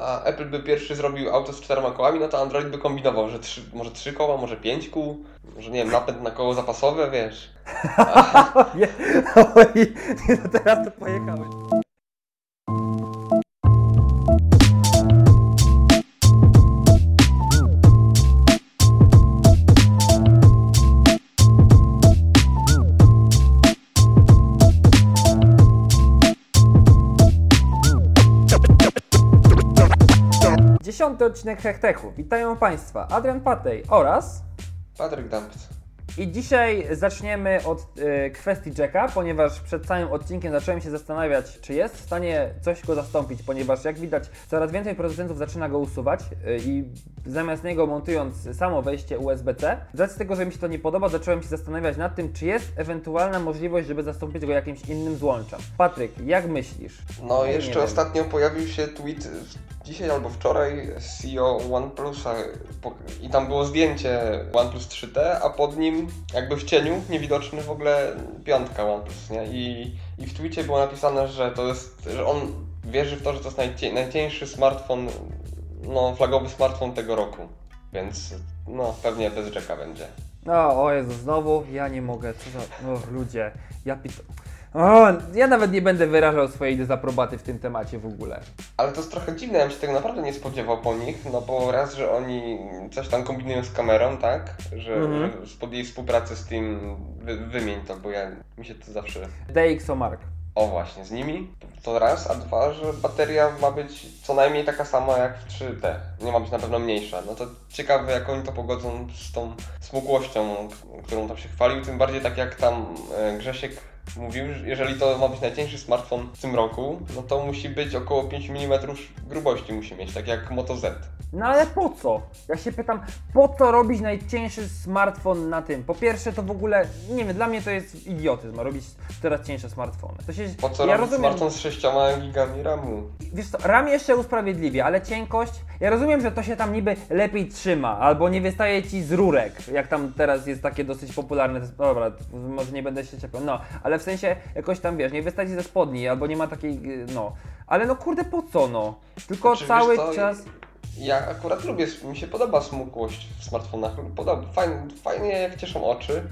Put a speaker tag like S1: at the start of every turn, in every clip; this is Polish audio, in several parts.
S1: a Apple by pierwszy zrobił auto z czterema kołami, no to Android by kombinował, że trzy, może trzy koła, może pięć kół, może nie wiem, napęd na koło zapasowe, wiesz.
S2: Nie, oj, teraz to pojechałeś. Dziesiąty odcinek Hechtechu. Witają Państwa Adrian Patej oraz
S1: Patryk Dampt.
S2: i dzisiaj zaczniemy od e, kwestii Jacka, ponieważ przed całym odcinkiem zacząłem się zastanawiać, czy jest w stanie coś go zastąpić, ponieważ jak widać, coraz więcej producentów zaczyna go usuwać e, i zamiast niego montując samo wejście USB-C. Z racji tego, że mi się to nie podoba, zacząłem się zastanawiać nad tym, czy jest ewentualna możliwość, żeby zastąpić go jakimś innym złączem. Patryk, jak myślisz?
S1: No
S2: Nie
S1: jeszcze
S2: wiem.
S1: ostatnio pojawił się tweet dzisiaj albo wczoraj CEO OnePlusa i tam było zdjęcie OnePlus 3T, a pod nim jakby w cieniu, niewidoczny w ogóle piątka OnePlus, nie? I, i w tweetie było napisane, że to jest, że on wierzy w to, że to jest najcie, najcieńszy smartfon, no flagowy smartfon tego roku, więc no pewnie bez Jacka będzie.
S2: No, o Jezu, znowu ja nie mogę, co za... O, ludzie, ja pit... O, ja nawet nie będę wyrażał swojej dezaprobaty w tym temacie w ogóle.
S1: Ale to jest trochę dziwne, ja bym się tego naprawdę nie spodziewał po nich, no bo raz, że oni coś tam kombinują z kamerą, tak? Że,
S2: Mhm.
S1: że spod jej współpracy z tym wy, wymień to, bo ja mi się to zawsze.
S2: DxO Mark.
S1: O właśnie, z nimi to raz, a dwa, że bateria ma być co najmniej taka sama jak w 3T. Nie ma być na pewno mniejsza. No to ciekawe jak oni to pogodzą z tą smukłością, którą tam się chwalił, tym bardziej tak jak tam e, Grzesiek mówił, że jeżeli to ma być najcieńszy smartfon w tym roku, no to musi być około 5 mm grubości musi mieć, tak jak Moto Z.
S2: No ale po co? Ja się pytam, po co robić najcieńszy smartfon na tym? Po pierwsze to w ogóle, nie wiem, dla mnie to jest idiotyzm, robić coraz cieńsze smartfony. To się,
S1: Po co
S2: ja
S1: robić
S2: rozumiem,
S1: smartfon z 6 gigami RAMu?
S2: Wiesz co, RAM jeszcze usprawiedliwia, ale cienkość, ja rozumiem, że to się tam niby lepiej trzyma, albo nie wystaje ci z rurek, jak tam teraz jest takie dosyć popularne, dobra, może nie będę się czepiał, no, ale w sensie jakoś tam, wiesz, nie wystaje ci ze spodni, albo nie ma takiej, y, no, ale no kurde, po co, no, tylko
S1: Znaczy,
S2: cały czas...
S1: Ja akurat lubię, mi się podoba smukłość w smartfonach, podoba, fajnie, fajnie jak cieszą oczy,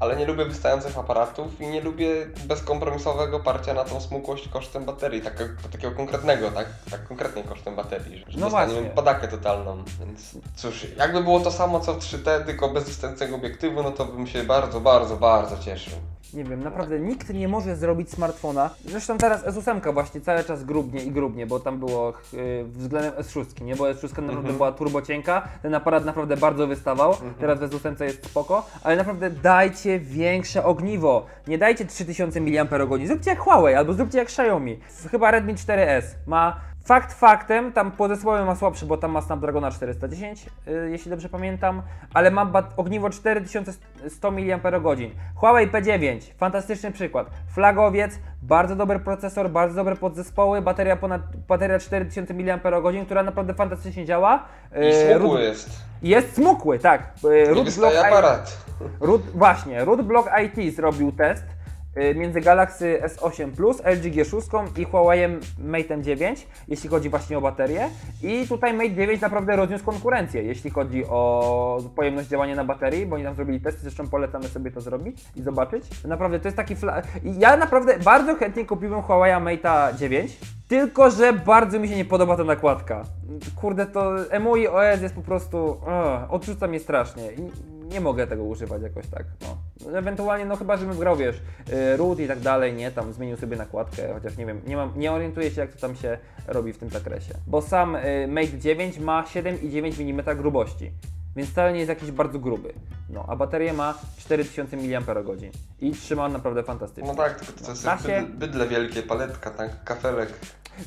S1: ale nie lubię wystających aparatów i nie lubię bezkompromisowego parcia na tą smukłość kosztem baterii, tak, takiego konkretnego, tak, tak konkretnie kosztem baterii, że
S2: No
S1: dostaniemy
S2: właśnie.
S1: padakę totalną, więc cóż, jakby było to samo co w 3T, tylko bez wystającego obiektywu, no to bym się bardzo, bardzo, bardzo cieszył.
S2: Nie wiem, naprawdę nikt nie może zrobić smartfona. Zresztą teraz S8 właśnie cały czas grubnie i grubnie, bo tam było yy, względem S6, nie? Bo S6 naprawdę
S1: Mhm.
S2: była turbo cienka, ten aparat naprawdę bardzo wystawał, teraz w S8 jest spoko, ale naprawdę dajcie większe ogniwo. Nie dajcie 3000 mAh, zróbcie jak Huawei albo zróbcie jak Xiaomi. Chyba Redmi 4S ma Fakt faktem, tam pozespoły ma słabszy, bo tam ma Snapdragona 410, yy, jeśli dobrze pamiętam, ale ma ogniwo 4100 mAh. Huawei P9, fantastyczny przykład. Flagowiec, bardzo dobry procesor, bardzo dobre podzespoły, bateria ponad bateria 4000 mAh, która naprawdę fantastycznie działa.
S1: I
S2: Yy,
S1: smukły
S2: root-
S1: jest,
S2: Jest smukły, tak. Yy, root block i-
S1: aparat.
S2: Root, właśnie, Rootblock IT zrobił test y, między Galaxy S8 Plus, LG G6 i Huawei Mate 9, jeśli chodzi właśnie o baterię. I tutaj Mate 9 naprawdę rozniósł konkurencję, jeśli chodzi o pojemność działania na baterii, bo oni tam zrobili testy, zresztą polecamy sobie to zrobić i zobaczyć. Naprawdę to jest taki fla... Ja naprawdę bardzo chętnie kupiłem Huawei Mate 9, tylko że bardzo mi się nie podoba ta nakładka. Kurde, to EMUI OS jest po prostu... Uh, odrzuca mnie strasznie. Nie mogę tego używać jakoś tak, no. Ewentualnie, no chyba, żebym grał, wiesz, y, root i tak dalej, nie, tam zmienił sobie nakładkę, chociaż nie wiem, nie, mam, nie orientuję się, jak to tam się robi w tym zakresie. Bo sam y, Mate 9 ma 7,9 mm grubości, więc wcale nie jest jakiś bardzo gruby. No, a baterię ma 4000 mAh i trzyma naprawdę fantastycznie.
S1: No tak, tylko to jest jak
S2: się.
S1: bydle, wielkie, paletka, tak, kafelek.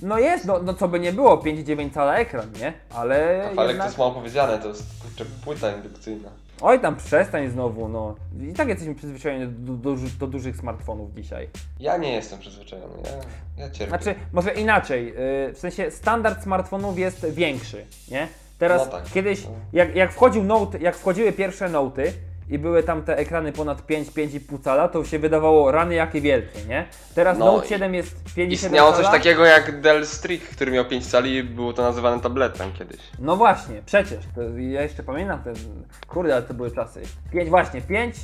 S2: No jest, no, no co by nie było, 5,9 cala ekran, nie? Ale
S1: Kafelek to
S2: jednak...
S1: jest mało powiedziane, to jest kurczę, płyta indukcyjna.
S2: Oj tam przestań znowu, no. I tak jesteśmy przyzwyczajeni do, do, do dużych smartfonów dzisiaj.
S1: Ja nie jestem przyzwyczajony, ja, ja cierpię.
S2: Znaczy, może inaczej, yy, w sensie standard smartfonów jest większy, nie? Teraz
S1: No tak.
S2: kiedyś,
S1: No.
S2: jak, jak, wchodził Note, jak wchodziły pierwsze Noty i były tam te ekrany ponad 5, 5,5 cala, to się wydawało rany jakie wielkie, nie? Teraz
S1: No
S2: Note
S1: i
S2: 7 jest 5,7
S1: Istniało coś takiego jak Dell Streak, który miał 5 cali i było to nazywane tabletem kiedyś.
S2: No właśnie, przecież, to ja jeszcze pamiętam ten, kurde, ale to były czasy. 5, właśnie, 5,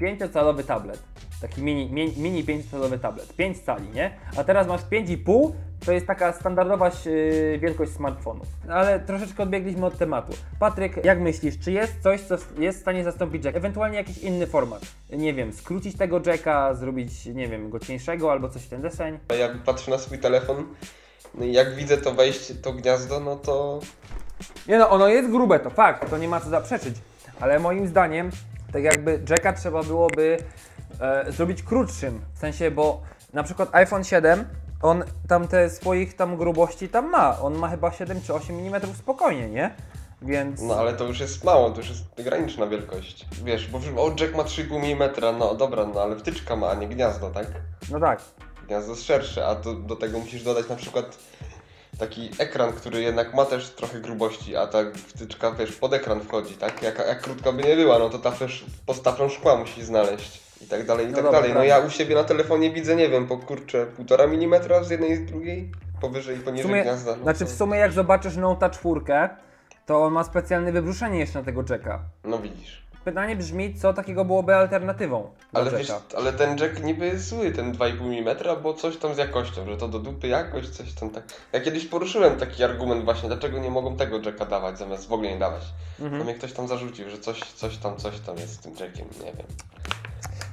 S2: 5-calowy tablet. Taki mini, mini, mini 5-calowy tablet, 5 cali, nie? A teraz masz 5,5, to jest taka standardowa yy, wielkość smartfonów. Ale troszeczkę odbiegliśmy od tematu. Patryk, jak myślisz, czy jest coś, co jest w stanie zastąpić jack? Ewentualnie jakiś inny format? Nie wiem, skrócić tego jacka, zrobić, nie wiem, go cieńszego albo coś w ten deseń?
S1: A Ja patrzę na swój telefon, no i jak widzę to wejście, to gniazdo, no to
S2: Nie no, ono jest grube, to fakt, to nie ma co zaprzeczyć. Ale moim zdaniem, tak jakby jacka trzeba byłoby e, zrobić krótszym. W sensie, bo na przykład iPhone 7, on tam te swoich tam grubości tam ma. On ma chyba 7 czy 8 mm spokojnie, nie? Więc...
S1: No ale to już jest mało, to już jest graniczna wielkość. Wiesz, bo o, jack ma 3,5 mm, no dobra, no ale wtyczka ma, a nie gniazdo, tak?
S2: No tak.
S1: Gniazdo jest szersze, a to, do tego musisz dodać na przykład taki ekran, który jednak ma też trochę grubości, a ta wtyczka, wiesz, pod ekran wchodzi, tak? Jak, jak krótka by nie była, no to ta też pod szkła musi znaleźć. I tak dalej, i
S2: No
S1: tak
S2: dobra,
S1: dalej. No ja u siebie na telefonie widzę, nie wiem, po kurczę, półtora mm z jednej i z drugiej, powyżej i poniżej
S2: sumie,
S1: gniazda. No
S2: znaczy
S1: to-
S2: w sumie jak zobaczysz Note 4, to on ma specjalne wybruszenie jeszcze na tego jacka.
S1: No widzisz.
S2: Pytanie brzmi, co takiego byłoby alternatywą
S1: Ale wiesz, ale ten jack niby jest zły, ten 2,5 mm, bo coś tam z jakością, że to do dupy jakość, coś tam tak. Ja kiedyś poruszyłem taki argument właśnie, dlaczego nie mogą tego jacka dawać, zamiast w ogóle nie dawać.
S2: Mhm.
S1: To mnie ktoś tam zarzucił, że coś, coś tam, coś tam jest z tym jackiem, nie wiem.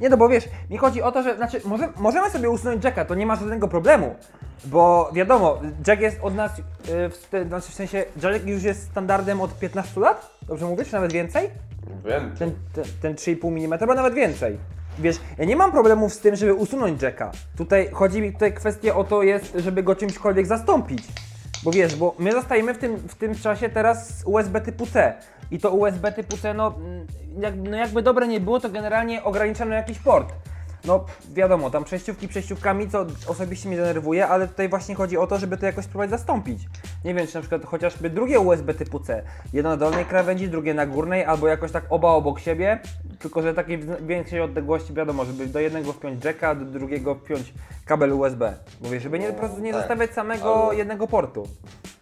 S2: Nie no, bo wiesz, mi chodzi o to, że znaczy, może, możemy sobie usunąć Jacka, to nie ma żadnego problemu. Bo wiadomo, Jack jest od nas, yy, w, znaczy w sensie, Jack już jest standardem od 15 lat? Dobrze mówię, czy nawet więcej?
S1: Wiem.
S2: Ten, ten, ten 3,5 mm, chyba nawet więcej. Wiesz, ja nie mam problemów z tym, żeby usunąć Jacka. Tutaj chodzi mi tutaj kwestia o to jest, żeby go czymśkolwiek zastąpić. Bo wiesz, bo my zostajemy w tym, w tym czasie teraz z USB typu C. I to USB typu C, no, mm, jak, no jakby dobre nie było, to generalnie ograniczano jakiś port. No wiadomo, tam przejściówki przejściówkami, co osobiście mnie denerwuje, ale tutaj właśnie chodzi o to, żeby to jakoś spróbować zastąpić. Nie wiem, czy na przykład chociażby drugie USB typu C, jedno na dolnej krawędzi, drugie na górnej, albo jakoś tak oba obok siebie, tylko że takiej większej odległości, wiadomo, żeby do jednego wpiąć jacka, do drugiego wpiąć kabel USB. Mówię, żeby nie, po prostu nie
S1: tak,
S2: zostawiać samego
S1: ale-
S2: jednego portu.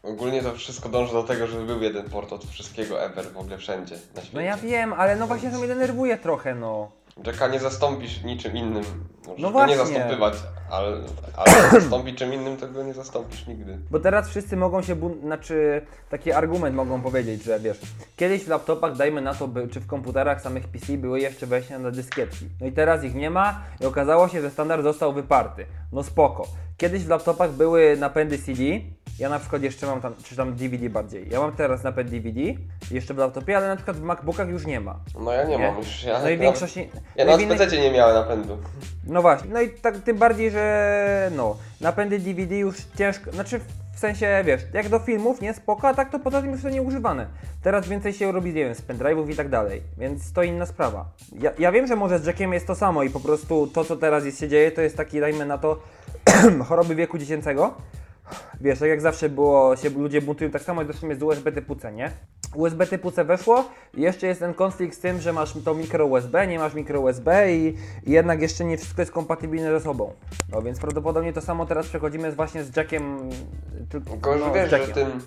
S1: Ogólnie to wszystko dąży do tego, żeby był jeden port od wszystkiego ever, w ogóle wszędzie na świecie.
S2: No ja wiem, ale no właśnie to mnie denerwuje trochę, no.
S1: Jacka nie zastąpisz niczym innym. Możesz
S2: No
S1: go nie
S2: właśnie.
S1: zastąpywać, ale, ale zastąpić czym innym, to go nie zastąpisz nigdy.
S2: Bo teraz wszyscy mogą się, bun- znaczy taki argument mogą powiedzieć, że wiesz, kiedyś w laptopach, dajmy na to, by, czy w komputerach samych PC były jeszcze wejścia na dyskietki. No i teraz ich nie ma i okazało się, że standard został wyparty. No spoko. Kiedyś w laptopach były napędy CD, ja na przykład jeszcze mam tam, czy tam DVD bardziej. Ja mam teraz napęd DVD, jeszcze w laptopie, ale na przykład w MacBookach już nie ma.
S1: No ja nie,
S2: Nie?
S1: mam już. Ja,
S2: No i
S1: nawet-
S2: większość...
S1: Ja
S2: no
S1: nawet
S2: w
S1: w
S2: innych-
S1: PC nie miałem napędu.
S2: no właśnie, no i tak tym bardziej, że no, napędy DVD już ciężko, znaczy w sensie, wiesz, jak do filmów, nie, spoko, a tak to poza tym już to nie używane. Teraz więcej się robi, nie wiem, z pendrive'ów i tak dalej, więc to inna sprawa. Ja, ja wiem, że może z Jackiem jest to samo i po prostu to, co teraz jest, się dzieje, to jest taki, dajmy na to, choroby wieku dziecięcego. Wiesz, tak jak zawsze było, się ludzie buntują tak samo, zresztą jest z USB typu C, nie? USB typu C weszło i jeszcze jest ten konflikt z tym, że masz to mikro USB, nie masz mikro USB i, jednak jeszcze nie wszystko jest kompatybilne ze sobą. No więc prawdopodobnie to samo teraz przechodzimy właśnie z Jackiem. Tylko, no,
S1: wiesz,
S2: z
S1: że tym,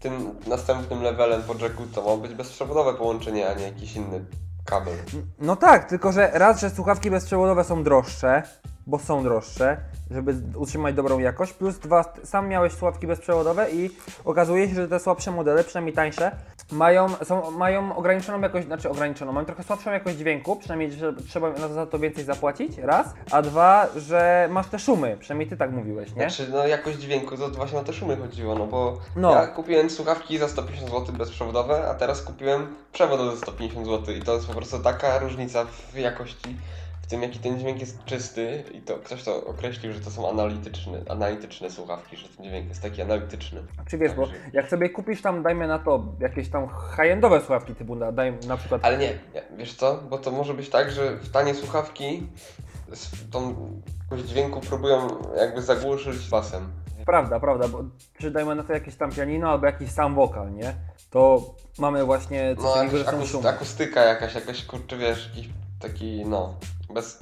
S1: tym następnym levelem po jacku to ma być bezprzewodowe połączenie, a nie jakiś inny kabel.
S2: No tak, tylko że raz, że słuchawki bezprzewodowe są droższe, bo są droższe, żeby utrzymać dobrą jakość, plus dwa, sam miałeś słuchawki bezprzewodowe i okazuje się, że te słabsze modele, przynajmniej tańsze, mają, są, mają ograniczoną jakość, znaczy ograniczoną, mają trochę słabszą jakość dźwięku, przynajmniej że trzeba na- za to więcej zapłacić, raz, a dwa, że masz te szumy, przynajmniej ty tak mówiłeś, nie?
S1: Znaczy, no jakość dźwięku, to właśnie o te szumy chodziło, no bo
S2: No.
S1: ja kupiłem słuchawki za 150 zł bezprzewodowe, a teraz kupiłem przewód za 150 zł i to jest po prostu taka różnica w jakości, w tym jaki ten dźwięk jest czysty i to ktoś to określił, że to są analityczne, analityczne słuchawki, że ten dźwięk jest taki analityczny.
S2: Czy wiesz, bo
S1: Także-
S2: jak sobie kupisz tam, dajmy na to, jakieś tam high-endowe słuchawki typu, na- daj na przykład
S1: Ale nie, nie, wiesz co, bo to może być tak, że w tanie słuchawki z tą jakość dźwięku próbują jakby zagłuszyć basem.
S2: Prawda, prawda, bo czy dajmy na to jakieś tam pianino albo jakiś sam wokal, nie? To mamy właśnie coś
S1: No
S2: takiego, że są
S1: akustyka jakaś, jakaś kurczę, wiesz, jakiś taki, no, bez,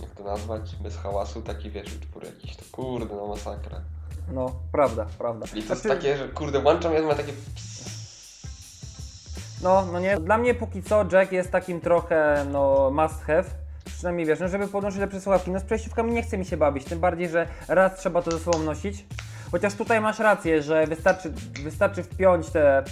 S1: jak to nazwać, bez hałasu, taki wiesz, utwór jakiś, to kurde, no masakra.
S2: No, prawda, prawda.
S1: I to jest
S2: Znaczy,
S1: takie, że kurde, włączam, ja mam takie
S2: No, no nie. Dla mnie póki co Jack jest takim trochę, no, must have. Przynajmniej wiesz, no żeby podłączyć lepsze słuchawki. No z przejściówkami nie chce mi się bawić, tym bardziej, że raz trzeba to ze sobą nosić. Chociaż tutaj masz rację, że wystarczy, wystarczy wpiąć tę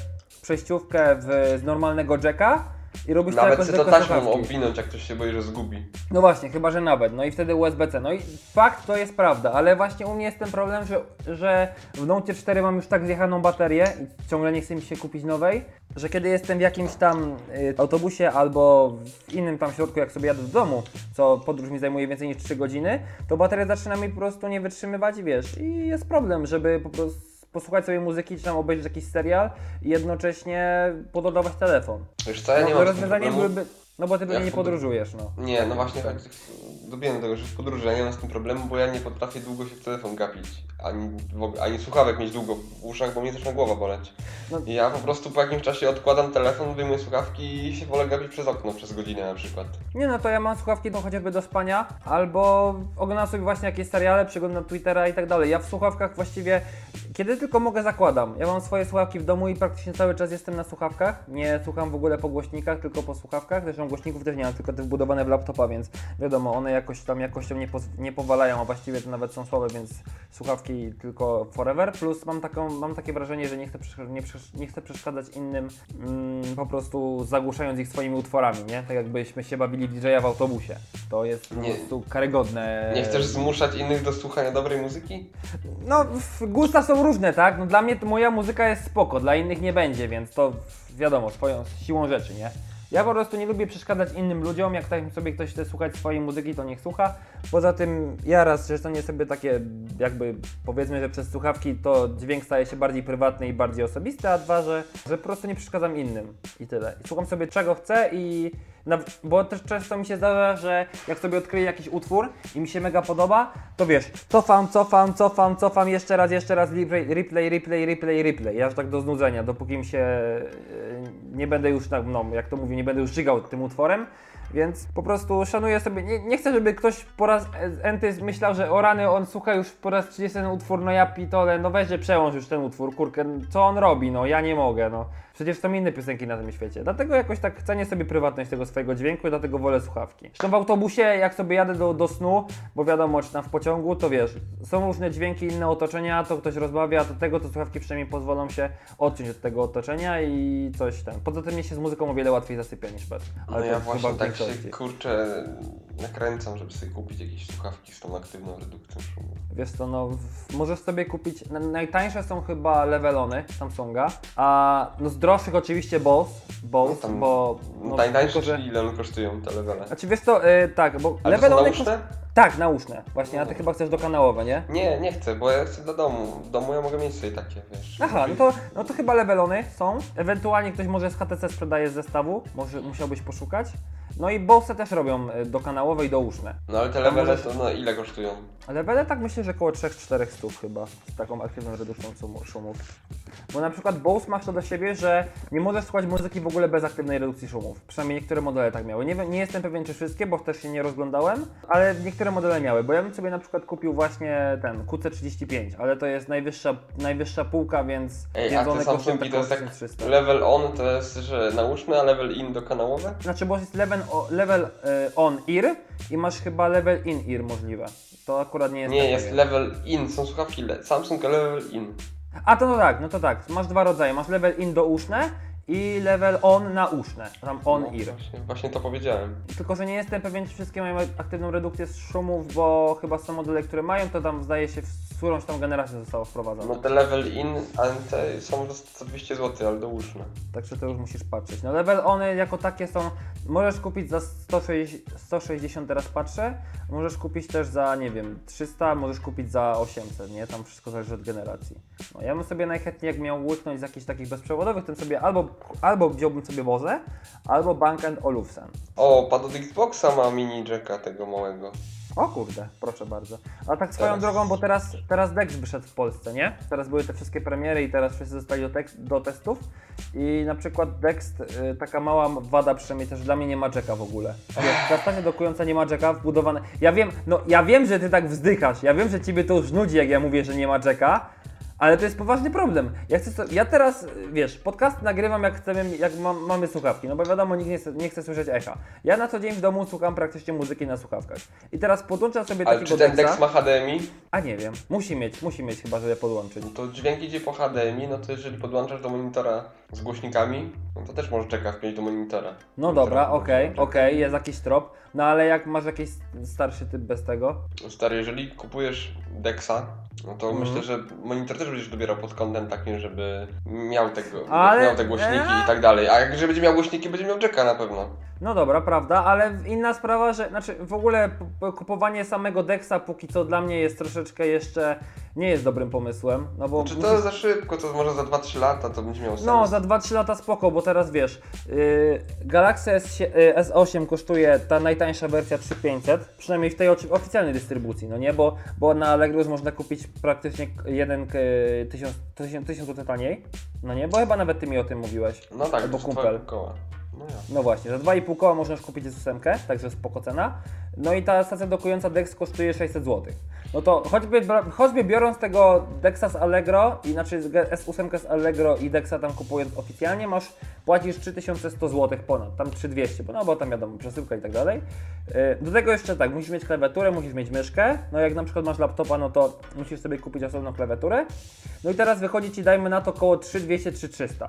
S2: przejściówkę w, z normalnego Jacka i robisz to
S1: Nawet
S2: jakoś
S1: sobie to taśmą obwinąć, jak ktoś się boi, że zgubi.
S2: No właśnie, chyba że nawet, no i wtedy USB-C. No i fakt to jest prawda, ale właśnie u mnie jest ten problem, że, że w Note 4 mam już tak zjechaną baterię i ciągle nie chce mi się kupić nowej, że kiedy jestem w jakimś tam y, autobusie albo w innym tam środku, jak sobie jadę do domu, co podróż mi zajmuje więcej niż 3 godziny, to bateria zaczyna mi po prostu nie wytrzymywać, wiesz, i jest problem, żeby po prostu posłuchać sobie muzyki, czy tam obejrzeć jakiś serial i jednocześnie podładować telefon.
S1: Wiesz co, ja nie
S2: no,
S1: mam
S2: rozwiązanie
S1: problemu.
S2: No bo ty pewnie
S1: Ja
S2: nie podróżujesz, no.
S1: Nie, no właśnie, tak, dobiłem do tego, że w podróży ja nie mam z tym problemu, bo ja nie potrafię długo się w telefon gapić, ani, ani słuchawek mieć długo w uszach, bo mnie zaczyna głowa boleć.
S2: No.
S1: Ja po prostu po jakimś czasie odkładam telefon, wyjmuję słuchawki i się wolę gapić przez okno przez godzinę na przykład.
S2: Nie no, to ja mam słuchawki no, chociażby do spania, albo oglądam sobie właśnie jakieś seriale, przeglądam Twittera i tak dalej. Ja w słuchawkach właściwie, kiedy tylko mogę, zakładam. Ja mam swoje słuchawki w domu i praktycznie cały czas jestem na słuchawkach. Nie słucham w ogóle po głośnikach, tylko po słuchawkach. Zresztą głośników też nie mam, tylko te wbudowane w laptopa, więc wiadomo, one jakoś tam jakością nie, nie powalają, a właściwie to nawet są słabe, więc słuchawki tylko forever. Plus mam, taką, mam takie wrażenie, że nie chcę, nie, nie chcę przeszkadzać innym mm, po prostu zagłuszając ich swoimi utworami, nie? Tak jakbyśmy się bawili DJ-a w autobusie. To jest po prostu karygodne.
S1: Nie chcesz zmuszać innych do słuchania dobrej muzyki?
S2: No, gusta są różne, tak? No dla mnie to moja muzyka jest spoko, dla innych nie będzie, więc to wiadomo, swoją siłą rzeczy, nie? Ja po prostu nie lubię przeszkadzać innym ludziom, jak tak sobie ktoś chce słuchać swojej muzyki, to niech słucha. Poza tym ja raz, nie sobie takie jakby powiedzmy, że przez słuchawki to dźwięk staje się bardziej prywatny i bardziej osobisty, a dwa, że, że po prostu nie przeszkadzam innym i tyle. I słucham sobie czego chcę i na, bo też często mi się zdarza, że jak sobie odkryję jakiś utwór i mi się mega podoba, to wiesz, cofam, cofam, cofam, cofam, jeszcze raz, jeszcze raz, replay, replay, replay, replay, replay. Ja aż tak do znudzenia, dopóki mi się e, nie będę już tak, no jak to mówię, nie będę już żygał tym utworem. Więc po prostu szanuję sobie, nie, nie chcę, żeby ktoś po raz enty myślał, że o rany, on słucha już po raz 30 ten utwór, no ja pitole, no weź, że przełącz już ten utwór, kurkę, co on robi, no ja nie mogę, no. Przecież są inne piosenki na tym świecie. Dlatego jakoś tak cenię sobie prywatność tego swojego dźwięku i dlatego wolę słuchawki. Zresztą w autobusie, jak sobie jadę do, do snu, bo wiadomo, czy tam w pociągu, to wiesz, są różne dźwięki, inne otoczenia, to ktoś rozmawia, to tego, to słuchawki przynajmniej pozwolą się odciąć od tego otoczenia i coś ten. Poza tym mnie się z muzyką o wiele łatwiej zasypia niż bez.
S1: No
S2: to
S1: ja właśnie tak się kurczę nakręcam, żeby sobie kupić jakieś słuchawki z tą aktywną redukcją szumu.
S2: Wiesz co, no możesz sobie kupić, na, najtańsze są chyba Levelony Samsunga, a no z droższych oczywiście Bose, Bose,
S1: No
S2: bo...
S1: No,
S2: No,
S1: Najtańsze,
S2: że-
S1: ile one kosztują te levele?
S2: Znaczy wiesz co, y, tak, bo
S1: Ale to są
S2: Levelony...
S1: nauszne?
S2: Tak, nauszne, właśnie, a ty
S1: No.
S2: chyba chcesz dokanałowe, nie?
S1: Nie, nie chcę, bo ja chcę do domu. W domu ja mogę mieć sobie takie, wiesz.
S2: Aha, no to, no to chyba Levelony są, ewentualnie ktoś może z HTC sprzedaje z zestawu, może musiałbyś poszukać. No i Bose też robią y, dokanałowe i douszne.
S1: No ale te levele to no ile kosztują?
S2: Levele tak myślę, że około 3-4 stów chyba, z taką aktywną redukcją szumów. Bo na przykład Bose masz to do siebie, że nie możesz słuchać muzyki w ogóle bez aktywnej redukcji szumów. Przynajmniej niektóre modele tak miały. Nie, nie jestem pewien czy wszystkie, bo też się nie rozglądałem, ale niektóre modele miały. Bo ja bym sobie na przykład kupił właśnie ten QC35, ale to jest najwyższa, najwyższa półka, więc,
S1: Ej,
S2: więc
S1: a te Samsungi to jest tak
S2: 1300.
S1: level on to jest, że nauszne, a level in dokanałowe?
S2: Znaczy, bo jest level, level e, on ear i masz chyba level in ear możliwe. To akurat nie jest
S1: Nie, jest
S2: pewien.
S1: level in, są słuchawki Samsung level in.
S2: A to no tak, no to tak. Masz dwa rodzaje. Masz level in do uszne i level on na uszne. Tam on
S1: No,
S2: ear.
S1: Właśnie, właśnie to powiedziałem.
S2: Tylko, że nie jestem pewien, czy wszystkie mają aktywną redukcję z szumów, bo chyba są modele, które mają, to tam zdaje się w którąś tam generację zostało wprowadzone.
S1: No te level in, ale te są za 200 zł, ale douszne.
S2: Także to już musisz patrzeć. No level one jako takie są, możesz kupić za 160, 160 teraz patrzę, możesz kupić też za, nie wiem, 300, możesz kupić za 800, nie? Tam wszystko zależy od generacji. No ja bym sobie najchętniej, jak miał łyknąć z jakichś takich bezprzewodowych, to bym sobie albo, albo wziąłbym sobie Bose, albo Bang Olufsen.
S1: O, pad od Xboxa ma mini jacka tego małego.
S2: O kurde, proszę bardzo. A tak swoją
S1: Teraz-
S2: drogą, bo teraz, teraz Dex wyszedł w Polsce, nie? Teraz były te wszystkie premiery i teraz wszyscy zostali do, do testów. I na przykład Dex, y, taka mała wada przynajmniej też dla mnie nie ma jacka w ogóle. Wiesz, ta stacja dokująca nie ma jacka wbudowane. Ja wiem, no ja wiem, że ty tak wzdychasz, ja wiem, że ciebie to już nudzi, jak ja mówię, że nie ma jacka. Ale to jest poważny problem. Ja, chcę, ja teraz, wiesz, podcast nagrywam jak chcemy, jak mam, mamy słuchawki, no bo wiadomo, nikt nie chce, nie chce słyszeć echa. Ja na co dzień w domu słucham praktycznie muzyki na słuchawkach. I teraz podłączam sobie
S1: Ale
S2: takiego
S1: czy ten. Dex ma HDMI?
S2: A nie wiem, musi mieć, musi mieć chyba, żeby podłączyć.
S1: No to dźwięk idzie po HDMI, no to jeżeli podłączasz do monitora z głośnikami, no to też może czeka wpiąć do monitora.
S2: No
S1: Monitora
S2: dobra,
S1: może
S2: okej,
S1: jacka.
S2: okej, jest jakiś trop. No ale jak masz jakiś starszy typ bez tego?
S1: Stary, jeżeli kupujesz Dexa, no to
S2: Mhm.
S1: myślę, że monitor też będziesz dobierał pod kątem takim, żeby miał tego,
S2: Ale-
S1: miał te głośniki i tak dalej. A jak będzie miał głośniki, będzie miał jacka na pewno.
S2: No dobra, prawda, ale inna sprawa, że znaczy w ogóle kupowanie samego Dexa póki co dla mnie jest troszeczkę jeszcze nie jest dobrym pomysłem, no bo
S1: Czy
S2: musisz-
S1: to za szybko, to może za 2-3 lata to będzie miało sens.
S2: No, za 2-3 lata spoko, bo teraz wiesz, yy, Galaxy S, yy, S8 kosztuje ta najtańsza wersja 3500, przynajmniej w tej oficjalnej dystrybucji, no nie, bo, bo na Allegro już można kupić praktycznie jeden k- tysiąc, tysiąc, tysiąc zł taniej, no nie, bo chyba nawet ty mi o tym mówiłeś.
S1: No tak,
S2: Albo kumpel.
S1: koła. No.
S2: No właśnie, za 2,5 koła można już kupić S8, także spoko cena. No i ta stacja dokująca Dex kosztuje 600 zł. No to choćby, choćby biorąc tego Dexa z Allegro, i z G- S8 z Allegro i Dexa tam kupując oficjalnie, masz płacisz 3100 zł ponad, tam 3200, bo no bo tam wiadomo, przesyłka i tak dalej. Yy, Do tego jeszcze tak, musisz mieć klawiaturę, musisz mieć myszkę, no jak na przykład masz laptopa, no to musisz sobie kupić osobną klawiaturę. No i teraz wychodzi Ci, dajmy na to, około 3200-3300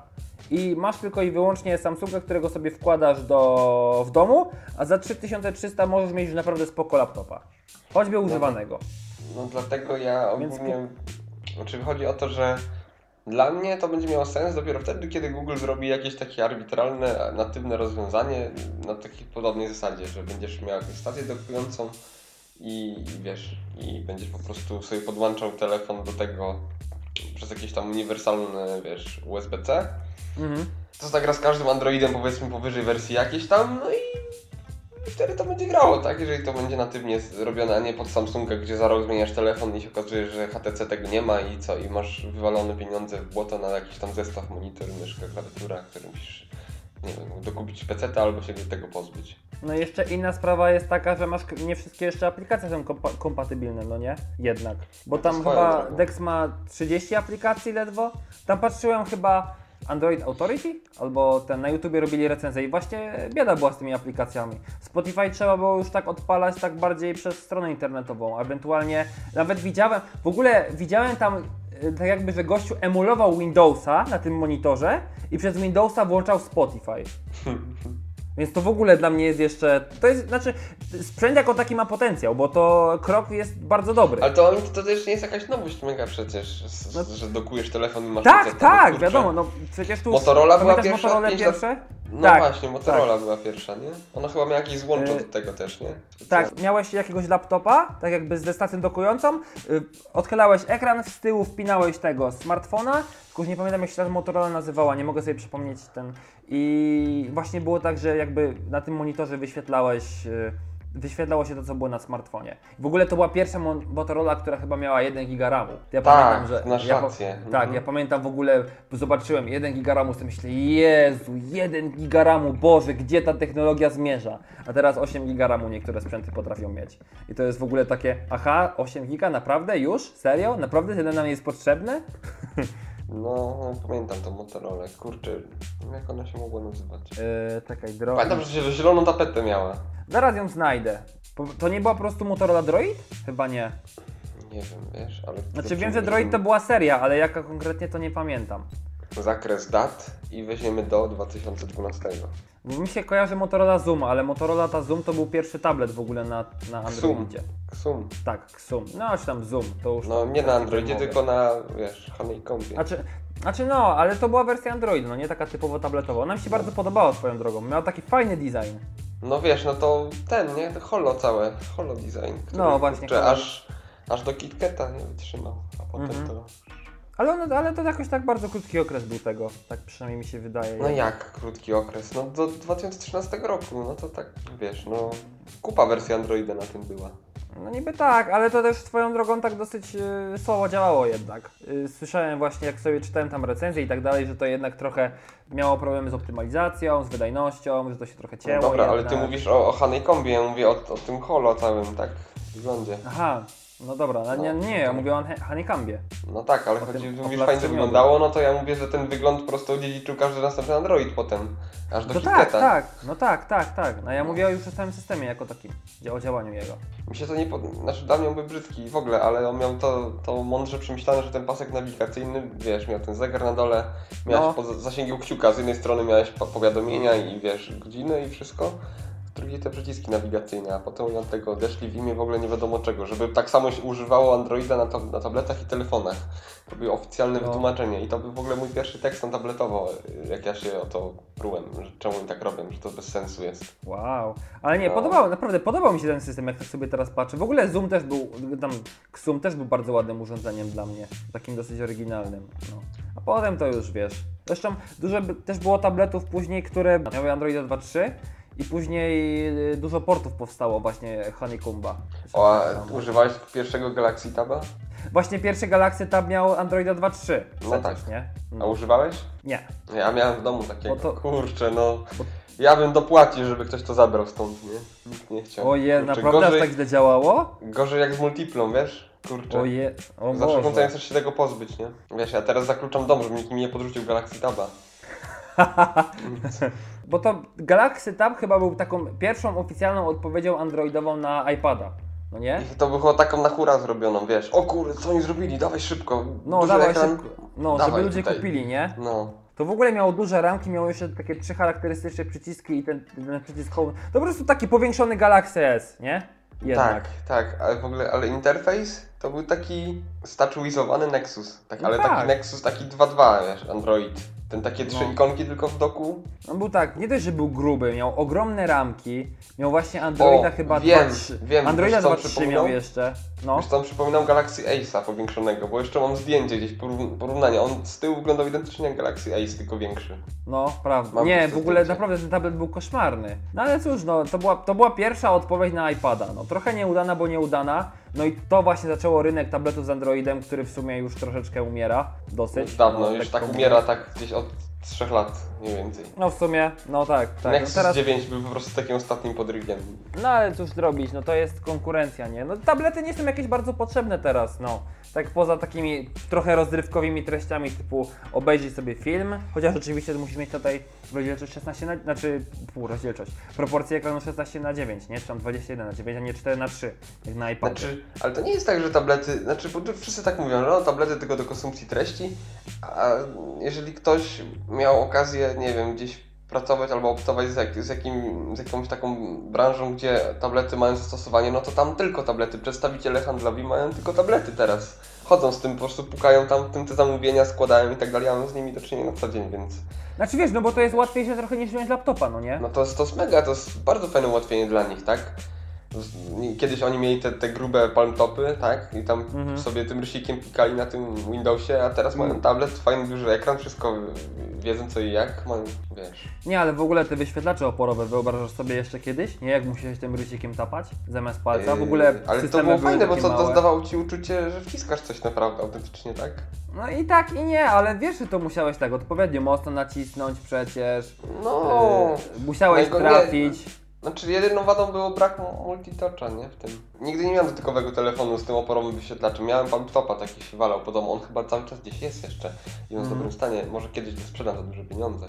S2: i masz tylko i wyłącznie Samsunga, którego sobie wkładasz do, w domu, a za 3300 możesz mieć już naprawdę spoko laptopa. Choćby używanego.
S1: No dlatego ja
S2: Więc
S1: ogólnie... Znaczy chodzi o to, że dla mnie to będzie miało sens dopiero wtedy, kiedy Google zrobi jakieś takie arbitralne, natywne rozwiązanie na takiej podobnej zasadzie, że będziesz miał jakąś stację dokującą i wiesz, i będziesz po prostu sobie podłączał telefon do tego przez jakieś tam uniwersalne, wiesz, USB-C.
S2: Mhm.
S1: To zagra z każdym Androidem powiedzmy powyżej wersji jakiejś tam, no i wtedy to będzie grało, tak? Jeżeli to będzie natywnie zrobione, a nie pod Samsunga, gdzie za rok zmieniasz telefon i się okazuje, że HTC tego nie ma i co? I masz wywalone pieniądze w błoto na jakiś tam zestaw, monitor, myszka, klawiatura, który musisz, nie wiem, dokupić PC albo się tego pozbyć.
S2: No i jeszcze inna sprawa jest taka, że masz nie wszystkie jeszcze aplikacje są kompa- kompatybilne, no nie? Jednak. Bo tam
S1: swoją
S2: chyba
S1: drogą.
S2: Dex ma 30 aplikacji ledwo. Tam patrzyłem chyba Android Authority, albo ten na YouTubie robili recenzję i właśnie bieda była z tymi aplikacjami. Spotify trzeba było już tak odpalać tak bardziej przez stronę internetową, ewentualnie nawet widziałem, w ogóle widziałem tam y, tak jakby, że gościu emulował Windowsa na tym monitorze i przez Windowsa włączał Spotify. Więc to w ogóle dla mnie jest jeszcze. To jest, znaczy, sprzęt jako taki ma potencjał, bo to krok jest bardzo dobry.
S1: Ale to, to też nie jest jakaś nowość mega przecież,
S2: No-
S1: że dokujesz telefon i masz
S2: tak,
S1: PC,
S2: tak,
S1: kurczę.
S2: wiadomo, no przecież tu.
S1: Motorola była pierwsza,
S2: Motorola pierwsze?
S1: No
S2: Tak,
S1: właśnie, Motorola była pierwsza, nie? Ona chyba miała jakieś złącze
S2: Y,
S1: do tego też, nie?
S2: Tak, miałeś jakiegoś laptopa, tak jakby ze stacją dokującą, y, odchylałeś ekran, z tyłu wpinałeś tego smartfona, tylko nie pamiętam jak się ta Motorola nazywała, nie mogę sobie przypomnieć ten. I właśnie było tak, że jakby na tym monitorze wyświetlałeś, y, wyświetlało się to, co było na smartfonie. W ogóle to była pierwsza Motorola, która chyba miała 1 giga RAMu. Ja
S1: Tak, masz
S2: ja,
S1: rację.
S2: Tak,
S1: Mhm.
S2: ja pamiętam w ogóle, zobaczyłem 1 giga RAMu, sobie myślę, Jezu, 1 giga RAMu, Boże, gdzie ta technologia zmierza? A teraz 8 giga RAMu niektóre sprzęty potrafią mieć. I to jest w ogóle takie, aha, 8 giga, naprawdę już? Serio? Naprawdę tyle nam jest potrzebne?
S1: No, no, pamiętam tą Motorola, kurczę, jak ona się mogła nazywać?
S2: Yy, czekaj, drogi.
S1: Pamiętam, że zieloną tapetę miała.
S2: Zaraz ją znajdę. To nie była po prostu Motorola Droid? Chyba nie.
S1: Nie wiem, wiesz, ale...
S2: Znaczy wiem, że Droid to była seria, ale jaka konkretnie to nie pamiętam.
S1: Zakres dat i weźmiemy do 2012.
S2: Bo mi się kojarzy Motorola Zoom, ale Motorola ta Zoom to był pierwszy tablet w ogóle na, na. Androidzie.
S1: Ksum.
S2: Tak, Zoom. No, czy tam Zoom, to już.
S1: No, nie na Androidzie, tylko na, wiesz, Honeycombie.
S2: Znaczy, znaczy, no, ale to była wersja Androidu, no nie taka typowo tabletowa. Ona mi się bardzo podobała swoją drogą. Miała taki fajny design.
S1: No wiesz, no to ten, nie? To holo całe, holo design.
S2: No, właśnie,
S1: Kurczę, aż, aż do KitKata nie wytrzymał, a potem
S2: Mhm.
S1: to...
S2: Ale, ono, ale to jakoś tak bardzo krótki okres był tego. Tak przynajmniej mi się wydaje.
S1: No jak krótki okres? No do 2013 roku, no to tak, wiesz, no... Kupa wersji Androida na tym była.
S2: No niby tak, ale to też swoją drogą tak dosyć yy, słabo działało jednak. Yy, słyszałem właśnie, jak sobie czytałem tam recenzje i tak dalej, że to jednak trochę miało problemy z optymalizacją, z wydajnością, że to się trochę cięło.
S1: No dobra, ale ty
S2: jednak.
S1: mówisz o, o Honeycombie, ja mówię o, o tym holo całym, tak, wyglądzie.
S2: Aha, no dobra, no, nie, nie, ja mówię o Hon- Honeycombie.
S1: No tak, ale
S2: O
S1: chodzi,
S2: tym-
S1: mówisz fajnie wyglądało, no to ja mówię, że ten wygląd po prostu odziedziczył każdy następny Android potem, aż do
S2: No tak, tak, no tak, tak, tak. No ja mówię już o całym systemie jako takim, o działaniu jego.
S1: Mi się to nie pod... Znaczy dla mnie on był brzydki w ogóle, ale on miał to, to mądrze przemyślane, że ten pasek nawigacyjny, wiesz, miał ten zegar na dole, miałeś
S2: No.
S1: po zasięgu kciuka, z jednej strony miałeś po- powiadomienia i wiesz, godziny i wszystko, drugiej te przyciski nawigacyjne, a potem od tego odeszli w imię w ogóle nie wiadomo czego, żeby tak samo się używało Androida na, tab- na tabletach i telefonach. To było oficjalne
S2: No.
S1: wytłumaczenie i to był w ogóle mój pierwszy tekst na tabletowo, jak ja się o to prułem, że czemu oni tak robią, że to bez sensu jest.
S2: Wow. Ale nie,
S1: No.
S2: podobał, naprawdę podobał mi się ten system, jak tak sobie teraz patrzę. W ogóle Zoom też był, tam Zoom też był bardzo ładnym urządzeniem dla mnie. Takim dosyć oryginalnym. No. A potem to już wiesz. Zresztą dużo też było tabletów później, które miały Androida 2.3 i później y, dużo portów powstało właśnie Honeycomba.
S1: O, a używałeś pierwszego Galaxy Taba?
S2: Właśnie pierwszy Galaxy Tab miał Androida 2.3.
S1: No tak.
S2: nie?
S1: A używałeś?
S2: Nie.
S1: Ja miałem w domu takiego.
S2: Bo to-
S1: Kurczę, no.
S2: Bo-
S1: Ja bym dopłacił, żeby ktoś to zabrał stąd, nie? Nikt nie chciał.
S2: Oje,
S1: Kurczę,
S2: naprawdę
S1: gorzej,
S2: tak źle działało?
S1: gorzej jak z multiplą, wiesz? Kurczę.
S2: Oje, o
S1: Za wszelką cenę chcesz się tego pozbyć, nie? Wiesz, ja teraz zakluczam dom, żeby nikt mi nie podrzucił Galaxy Taba.
S2: Bo to Galaxy Tab chyba był taką pierwszą oficjalną odpowiedzią androidową na iPada. No nie?
S1: I to było taką na hura zrobioną, wiesz? O kurde, co oni zrobili? Dawaj szybko.
S2: No
S1: Duży
S2: dawaj
S1: ekran.
S2: szybko. No,
S1: Dawaj
S2: żeby ludzie
S1: tutaj.
S2: kupili, nie?
S1: No.
S2: To w ogóle miało duże ramki, miało jeszcze takie trzy charakterystyczne przyciski i ten, ten przycisk home. To po prostu taki powiększony Galaxy S, nie? Jednak.
S1: Tak, tak, ale w ogóle, ale interfejs to był taki statuizowany Nexus. Tak,
S2: No
S1: ale
S2: tak.
S1: taki Nexus, taki 2.2, wiesz, Android. Ten takie trzy
S2: No.
S1: ikonki tylko w doku.
S2: On był tak, nie dość, że był gruby, miał ogromne ramki, miał właśnie Androida
S1: O,
S2: chyba
S1: wiem,
S2: 2.3.
S1: wiem,
S2: Androida
S1: wiesz, co
S2: 2.3
S1: przypominał?
S2: miał jeszcze. No.
S1: Wiesz, tam przypominam Galaxy Ace'a powiększonego, bo jeszcze mam zdjęcie gdzieś poró- porównania. On z tyłu wyglądał identycznie jak Galaxy Ace, tylko większy.
S2: No, prawda.
S1: Mam
S2: nie, w ogóle
S1: zdjęcie.
S2: naprawdę ten tablet był koszmarny. No ale cóż, no, to była, to była pierwsza odpowiedź na iPada. No, trochę nieudana, bo nieudana. No i to właśnie zaczęło rynek tabletów z Androidem, który w sumie już troszeczkę umiera. Dosyć.
S1: Już dawno,
S2: no,
S1: już tak
S2: mówiąc.
S1: umiera tak gdzieś od 3 lat, mniej więcej.
S2: No w sumie, no tak, tak. No,
S1: Nexus
S2: teraz,
S1: 9 był po prostu takim ostatnim podrygiem.
S2: no ale cóż zrobić, no to jest konkurencja, nie? No tablety nie są jakieś bardzo potrzebne teraz, no. Tak poza takimi trochę rozrywkowymi treściami typu obejrzyj sobie film, chociaż oczywiście musisz mieć tutaj rozdzielczość 16 na, znaczy pół rozdzielczość, proporcję ekranu 16 na 9, nie? Czy tam 21 na 9, a nie 4 na 3, jak na iPadzie.
S1: Znaczy, ale to nie jest tak, że tablety, znaczy, bo wszyscy tak mówią, że no, tablety tylko do konsumpcji treści, a jeżeli ktoś miał okazję, nie wiem, gdzieś pracować albo optować z, jak, z, jakim, z jakąś taką branżą, gdzie tablety mają zastosowanie, no to tam tylko tablety. Przedstawiciele handlowi mają tylko tablety teraz. Chodzą z tym, po prostu pukają tam, w tym te zamówienia składają i tak dalej, ja mam z nimi do czynienia na co dzień, więc
S2: Znaczy wiesz, no bo to jest łatwiejsze trochę niż wziąć laptopa, no nie?
S1: no to, to jest mega, to jest bardzo fajne ułatwienie dla nich, tak? Kiedyś oni mieli te, te grube palmtopy, tak? I tam
S2: Mhm.
S1: sobie tym rysikiem pikali na tym Windowsie, a teraz mają tablet, fajny duży ekran, wszystko wiedzą co i jak, mają, wiesz.
S2: Nie, ale w ogóle te wyświetlacze oporowe wyobrażasz sobie jeszcze kiedyś? Nie, jak musiałeś tym rysikiem tapać zamiast palca? W ogóle
S1: Yy, Ale to było fajne, bo to, to zdawało ci uczucie, że wciskasz coś naprawdę autentycznie, tak?
S2: No i tak i nie, ale wiesz, że to musiałeś tak odpowiednio mocno nacisnąć przecież.
S1: No.
S2: Yy, musiałeś
S1: No go nie-
S2: trafić.
S1: Znaczy jedyną wadą było brak mu- multitoucha, nie? W tym. Nigdy nie miałem dotykowego telefonu z tym oporowym wyświetlaczem. Miałem palmtopa, taki się walał po domu. On chyba cały czas gdzieś jest jeszcze. I on w
S2: Mhm.
S1: dobrym stanie. Może kiedyś go sprzedam za duże pieniądze.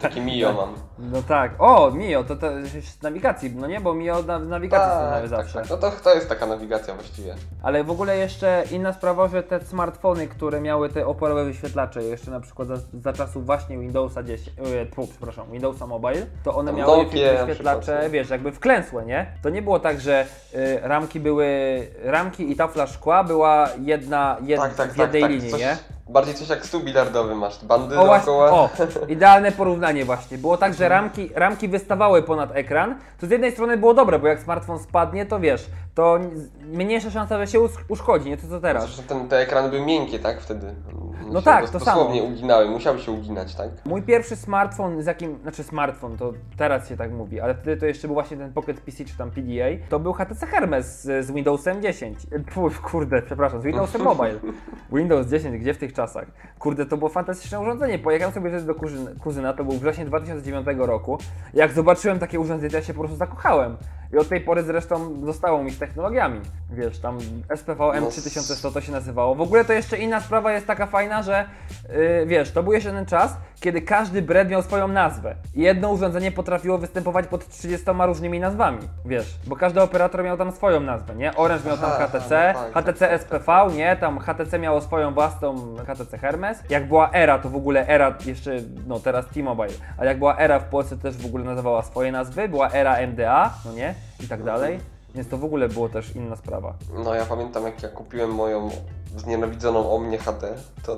S1: Takie Mio mam.
S2: No tak. O, Mio, to, to z nawigacji, no nie, bo Mio na, w nawigacji są
S1: Tak,
S2: zawsze.
S1: tak. No to, to jest taka nawigacja właściwie.
S2: Ale w ogóle jeszcze inna sprawa, że te smartfony, które miały te oporowe wyświetlacze, jeszcze na przykład za, za czasów właśnie Windowsa 10, e, tfu, przepraszam, Windowsa Mobile, to one miały
S1: Nokia
S2: wyświetlacze,
S1: nie?
S2: wiesz, jakby wklęsłe, nie? To nie było tak, że y, ramki były, ramki i tafla szkła była jedna, jed,
S1: tak, tak,
S2: w
S1: tak.
S2: jednej
S1: tak.
S2: linii,
S1: Coś,
S2: nie?
S1: Bardziej coś jak stół bilardowy masz. Bandy
S2: O,
S1: dookoła.
S2: o, idealne porównanie właśnie. Było tak, że ramki, ramki wystawały ponad ekran, to z jednej strony było dobre, bo jak smartfon spadnie, to wiesz, to mniejsza szansa, że się us- uszkodzi, nie to co teraz.
S1: Zresztą ten, te ekrany były miękkie, tak? Wtedy.
S2: No tak, to
S1: Dosłownie
S2: samo.
S1: uginały, musiały się uginać, tak?
S2: Mój pierwszy smartfon, z jakim, znaczy smartfon, to teraz się tak mówi, ale wtedy to jeszcze był właśnie ten Pocket PC czy tam PDA, to był HTC Hermes z, z Windowsem 10. E, Puf, kurde, przepraszam, z Windowsem Mobile. Windows 10, gdzie w tych czasach? Kurde, to było fantastyczne urządzenie. Pojechałem sobie wtedy do kuzyna, to był wrzesień 2009 roku. Jak zobaczyłem takie urządzenie, ja się po prostu zakochałem. I od tej pory zresztą zostało mi z technologiami. Wiesz, tam SPV M3100 to się nazywało. W ogóle to jeszcze inna sprawa jest taka fajna, że yy, wiesz, to był jeszcze ten czas, kiedy każdy brand miał swoją nazwę. I jedno urządzenie potrafiło występować pod 30 różnymi nazwami. Wiesz, bo każdy operator miał tam swoją nazwę, nie? Orange miał tam HTC,
S1: no
S2: HTC SPV, nie? Tam HTC miało swoją własną HTC Hermes. Jak była Era, to w ogóle Era jeszcze, no teraz T-Mobile, ale jak była Era w Polsce też w ogóle nazywała swoje nazwy, była Era MDA, no nie? I tak dalej. Więc to w ogóle było też inna sprawa.
S1: No ja pamiętam jak ja kupiłem moją znienawidzoną Omnię HD,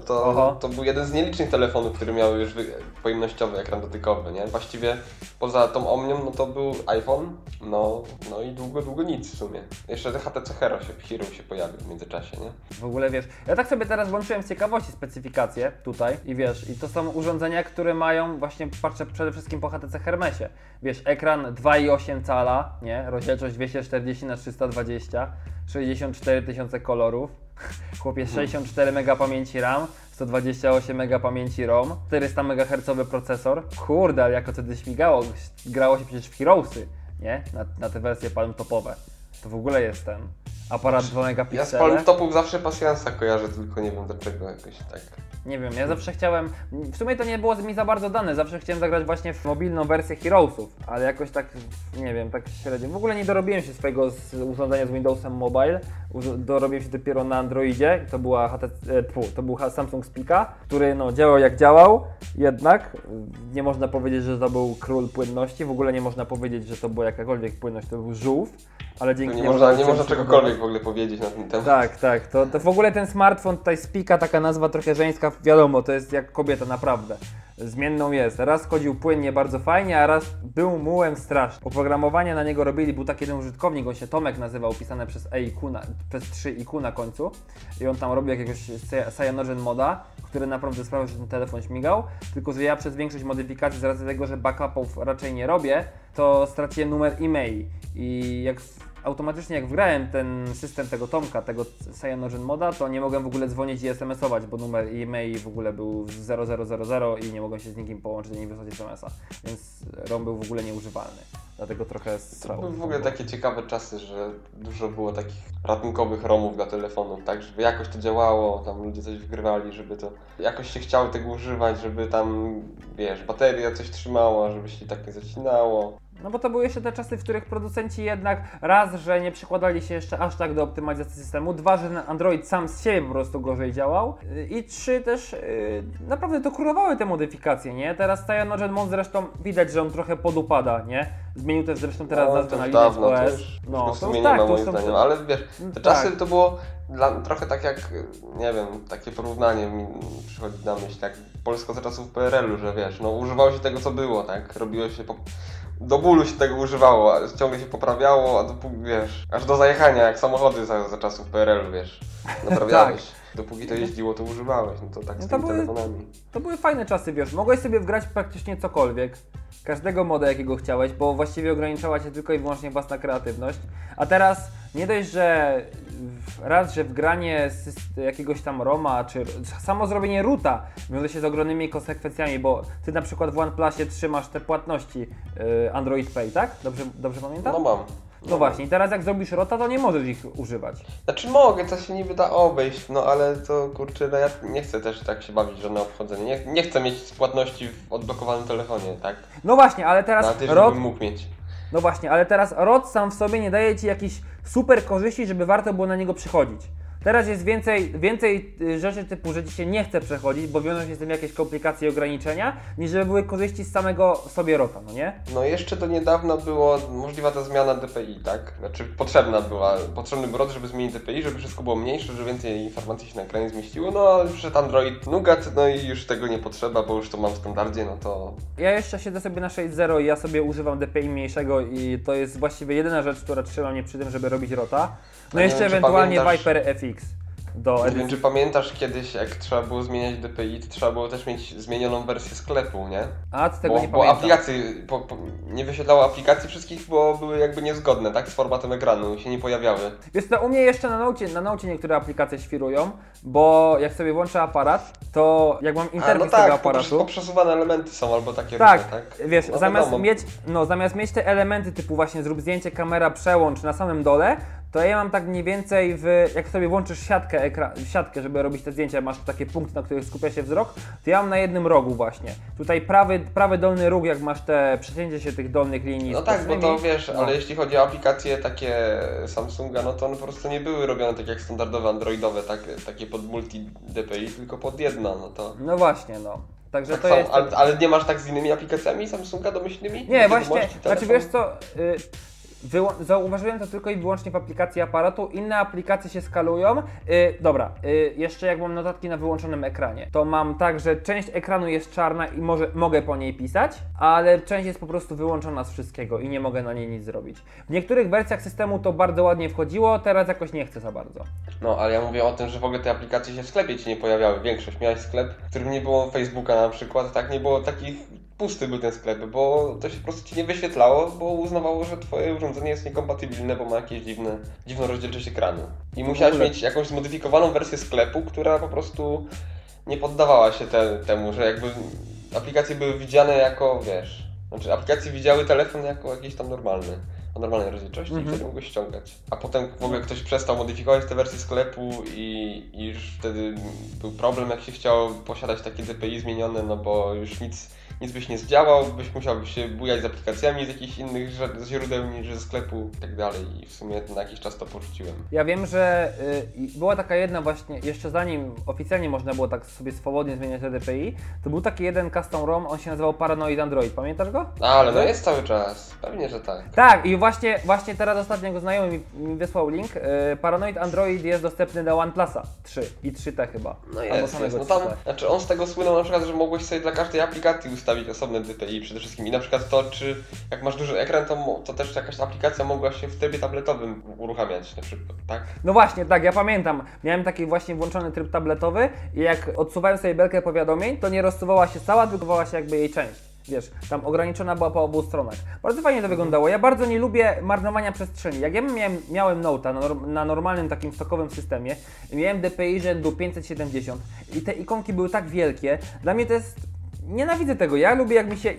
S1: to,
S2: Oho.
S1: to, to był jeden z nielicznych telefonów, który miał już wy- pojemnościowy ekran dotykowy, nie? Właściwie poza tą Omnią, no to był iPhone, no, no i długo, długo nic w sumie. Jeszcze HTC Hero się, Hero się pojawił w międzyczasie, nie?
S2: W ogóle wiesz, ja tak sobie teraz włączyłem z ciekawości specyfikacje tutaj i wiesz, i to są urządzenia, które mają właśnie, patrzę przede wszystkim po HTC Hermesie. Wiesz, ekran 2,8 cala, nie? Rozdzielczość 240 na 320 64 tysiące kolorów. Chłopie 64 MB pamięci RAM, 128 MB pamięci ROM, 400 MHz procesor. Kurde, ale jako wtedy śmigało, grało się przecież w Heroesy, nie? Na, na te wersje palm topowe. To w ogóle jest ten aparat 2
S1: Ja z
S2: megapiksele.
S1: Palm Topów zawsze pasjansa kojarzę, tylko nie wiem dlaczego jakoś tak.
S2: Nie wiem, ja zawsze chciałem. W sumie to nie było mi za bardzo dane. Zawsze chciałem zagrać właśnie w mobilną wersję Heroesów, ale jakoś tak, nie wiem, tak średnio. W ogóle nie dorobiłem się swojego z urządzenia z Windowsem Mobile. Dorobiłem się dopiero na Androidzie. To była HTC, e, tfu, to był Samsung Speaka, który no, działał jak działał. Jednak y, nie można powiedzieć, że to był król płynności. W ogóle nie można powiedzieć, że to była jakakolwiek płynność. To był żółw. Ale dzięki
S1: Nie
S2: niemu
S1: można, nie można czegokolwiek w ogóle powiedzieć na ten temat.
S2: tak, tak. To, to w ogóle ten smartfon, tutaj Spika, taka nazwa trochę żeńska, wiadomo, to jest jak kobieta naprawdę. Zmienną jest. Raz chodził płynnie, bardzo fajnie, a raz był mułem strasznie. Oprogramowanie na niego robili, był taki jeden użytkownik, on się Tomek nazywał, pisane przez E i Q na, przez 3 i Q na końcu. I on tam robił jakiegoś cy- cyanogen moda, który naprawdę sprawiał, że ten telefon śmigał. Tylko, że ja przez większość modyfikacji, z racji tego, że backupów raczej nie robię, to straciłem numer e-mail. I jak automatycznie jak wgrałem ten system tego Tomka, tego Cyanogen Moda, to nie mogłem w ogóle dzwonić i SMS-ować, bo numer e-mail w ogóle był 0000 i nie mogłem się z nikim połączyć ani wysłać SMS-a. Więc ROM był w ogóle nieużywalny. Dlatego trochę
S1: To były w ogóle takie ciekawe czasy, że dużo było takich ratunkowych romów dla telefonów, tak, żeby jakoś to działało, tam ludzie coś wgrywali, żeby to jakoś się chciało tego używać, żeby tam, wiesz, bateria coś trzymała, żeby się tak nie zacinało.
S2: No bo to były jeszcze te czasy, w których producenci jednak raz, że nie przykładali się jeszcze aż tak do optymalizacji systemu, dwa, że ten Android sam z siebie po prostu gorzej działał yy, i trzy też yy, naprawdę to królowały te modyfikacje, nie? Teraz Cyanogen Mod zresztą widać, że on trochę podupada, nie? Zmienił też zresztą teraz
S1: no,
S2: nazwę
S1: to
S2: na
S1: już
S2: Linux
S1: dawno, to
S2: OS.
S1: już,
S2: no, to
S1: w sumie
S2: już
S1: nie
S2: tak,
S1: ma
S2: to
S1: moim
S2: już są-
S1: ale wiesz, te
S2: Tak.
S1: czasy to było dla, trochę tak jak, nie wiem, takie porównanie mi przychodzi na myśl, jak Polska za czasów PRL-u, że wiesz, no używało się tego co było, tak, robiło się po... Do bólu się tego używało, a ciągle się poprawiało, a dopóki, wiesz, aż do zajechania, jak samochody za, za czasów PRL-u, wiesz, naprawiałeś. Dopóki to jeździło, to używałeś, no to tak
S2: No
S1: z
S2: to
S1: tymi
S2: były-
S1: telefonami.
S2: To były fajne czasy, wiesz, mogłeś sobie wgrać praktycznie cokolwiek, każdego moda jakiego chciałeś, bo właściwie ograniczała cię tylko i wyłącznie własna kreatywność. A teraz nie dość, że raz, że wgranie jakiegoś tam Roma, czy samo zrobienie ruta wiąże się z ogromnymi konsekwencjami, bo ty na przykład w OnePlusie trzymasz te płatności y, Android Pay, tak? Dobrze, dobrze pamiętam?
S1: No mam.
S2: No właśnie, teraz jak zrobisz rota, to nie możesz ich używać.
S1: Znaczy mogę, to się niby da obejść, no ale to kurczę, no ja nie chcę też tak się bawić żadne obchodzenie. Nie, nie chcę mieć płatności w odblokowanym telefonie, tak?
S2: No właśnie, ale teraz
S1: Na tym,
S2: rot
S1: żebym mógł mieć.
S2: No właśnie, ale teraz ROT sam w sobie nie daje ci jakichś super korzyści, żeby warto było na niego przychodzić. Teraz jest więcej, więcej y, rzeczy typu, że ci się nie chce przechodzić, bo wiążą się z tym jakieś komplikacje i ograniczenia, niż żeby były korzyści z samego sobie rota, no nie?
S1: No jeszcze do niedawna była możliwa ta zmiana DPI, tak? Znaczy potrzebna była, potrzebny był rod, żeby zmienić DPI, żeby wszystko było mniejsze, żeby więcej informacji się na ekranie zmieściło, no ale przyszedł Android Nougat, no i już tego nie potrzeba, bo już to mam w standardzie, no to...
S2: Ja jeszcze siedzę sobie na 6.0 i ja sobie używam DPI mniejszego i to jest właściwie jedyna rzecz, która trzyma mnie przy tym, żeby robić rota. No jeszcze
S1: wiem,
S2: ewentualnie
S1: pamiętasz-
S2: Viper FX do edycji.
S1: czy pamiętasz kiedyś, jak trzeba było zmieniać DPI, to trzeba było też mieć zmienioną wersję sklepu, nie?
S2: A, z tego
S1: bo,
S2: nie
S1: bo
S2: pamiętam.
S1: aplikacje, po, po, nie wyświetlało aplikacji wszystkich, bo były jakby niezgodne, tak? Z formatem ekranu, się nie pojawiały.
S2: Wiesz co, u mnie jeszcze na naucie, na naucie niektóre aplikacje świrują, bo jak sobie włączę aparat, to jak mam
S1: A,
S2: interfejs
S1: no tak,
S2: tego aparatu,
S1: poprzesuwane elementy są albo takie
S2: Tak,
S1: różne, tak?
S2: wiesz,
S1: No
S2: zamiast mieć, no, zamiast mieć te elementy typu właśnie zrób zdjęcie, kamera, przełącz na samym dole, to ja mam tak mniej więcej w, jak sobie włączysz siatkę, ekra, siatkę, żeby robić te zdjęcia, masz takie punkty, na których skupia się wzrok, to ja mam na jednym rogu właśnie. Tutaj prawy, prawy dolny róg, jak masz te przecięcie się tych dolnych linii
S1: No tak, bo to wiesz,
S2: no.
S1: ale jeśli chodzi o aplikacje takie Samsunga, no to one po prostu nie były robione tak jak standardowe androidowe, tak, takie pod multi DPI, tylko pod jedno, no to...
S2: No właśnie, no. Także
S1: Tak
S2: to jest...
S1: ale, ale nie masz tak z innymi aplikacjami Samsunga domyślnymi?
S2: Nie, właśnie, znaczy wiesz co, y, wyłą- zauważyłem to tylko i wyłącznie w aplikacji aparatu, inne aplikacje się skalują. Y, dobra, y, jeszcze jak mam notatki na wyłączonym ekranie, to mam tak, że część ekranu jest czarna i może, mogę po niej pisać, ale część jest po prostu wyłączona z wszystkiego i nie mogę na niej nic zrobić. W niektórych wersjach systemu to bardzo ładnie wchodziło, teraz jakoś nie chcę za bardzo.
S1: No, ale ja mówię o tym, że w ogóle te aplikacje się w sklepie ci nie pojawiały. Większość miałeś sklep, w którym nie było Facebooka na przykład, tak nie było takich pusty był ten sklep, bo to się po prostu ci nie wyświetlało, bo uznawało, że twoje urządzenie jest niekompatybilne, bo ma jakieś dziwne, dziwną rozdzielczość ekranu. I musiałeś mieć jakąś zmodyfikowaną wersję sklepu, która po prostu nie poddawała się te, temu, że jakby aplikacje były widziane jako, wiesz, znaczy aplikacje widziały telefon jako jakiś tam normalny, o normalnej rozdzielczości
S2: Mhm.
S1: i wtedy mogłeś ściągać. A potem w ogóle ktoś przestał modyfikować te wersje sklepu i, i już wtedy był problem, jak się chciało posiadać takie DPI zmienione, no bo już nic, nic byś nie zdziałał, byś musiał się bujać z aplikacjami z jakichś innych źródeł niż ze sklepu i tak dalej. I w sumie na jakiś czas to porzuciłem.
S2: Ja wiem, że y, była taka jedna właśnie, jeszcze zanim oficjalnie można było tak sobie swobodnie zmieniać DPI, to był taki jeden custom ROM, on się nazywał Paranoid Android, pamiętasz go?
S1: No, ale no jest cały czas, pewnie, że tak.
S2: Tak, i właśnie, właśnie teraz ostatnio go znajomy mi, mi wysłał link. Y, Paranoid Android jest dostępny do OnePlusa 3 i 3T chyba.
S1: No jest, jest. No tam,
S2: 3T.
S1: znaczy on z tego słynął na przykład, że mogłeś sobie dla każdej aplikacji ustawić osobne DPI przede wszystkim. I na przykład to, czy jak masz duży ekran, to, to też jakaś aplikacja mogła się w trybie tabletowym uruchamiać na przykład, tak?
S2: No właśnie, tak, ja pamiętam. Miałem taki właśnie włączony tryb tabletowy i jak odsuwałem sobie belkę powiadomień, to nie rozsuwała się cała, tylko się jakby jej część. Wiesz, tam ograniczona była po obu stronach. Bardzo fajnie to wyglądało. Ja bardzo nie lubię marnowania przestrzeni. Jak ja miałem, miałem Note'a na, na normalnym takim stokowym systemie, miałem DPI rzędu 570 i te ikonki były tak wielkie. Dla mnie to jest... Nienawidzę tego. Ja lubię jak mi się...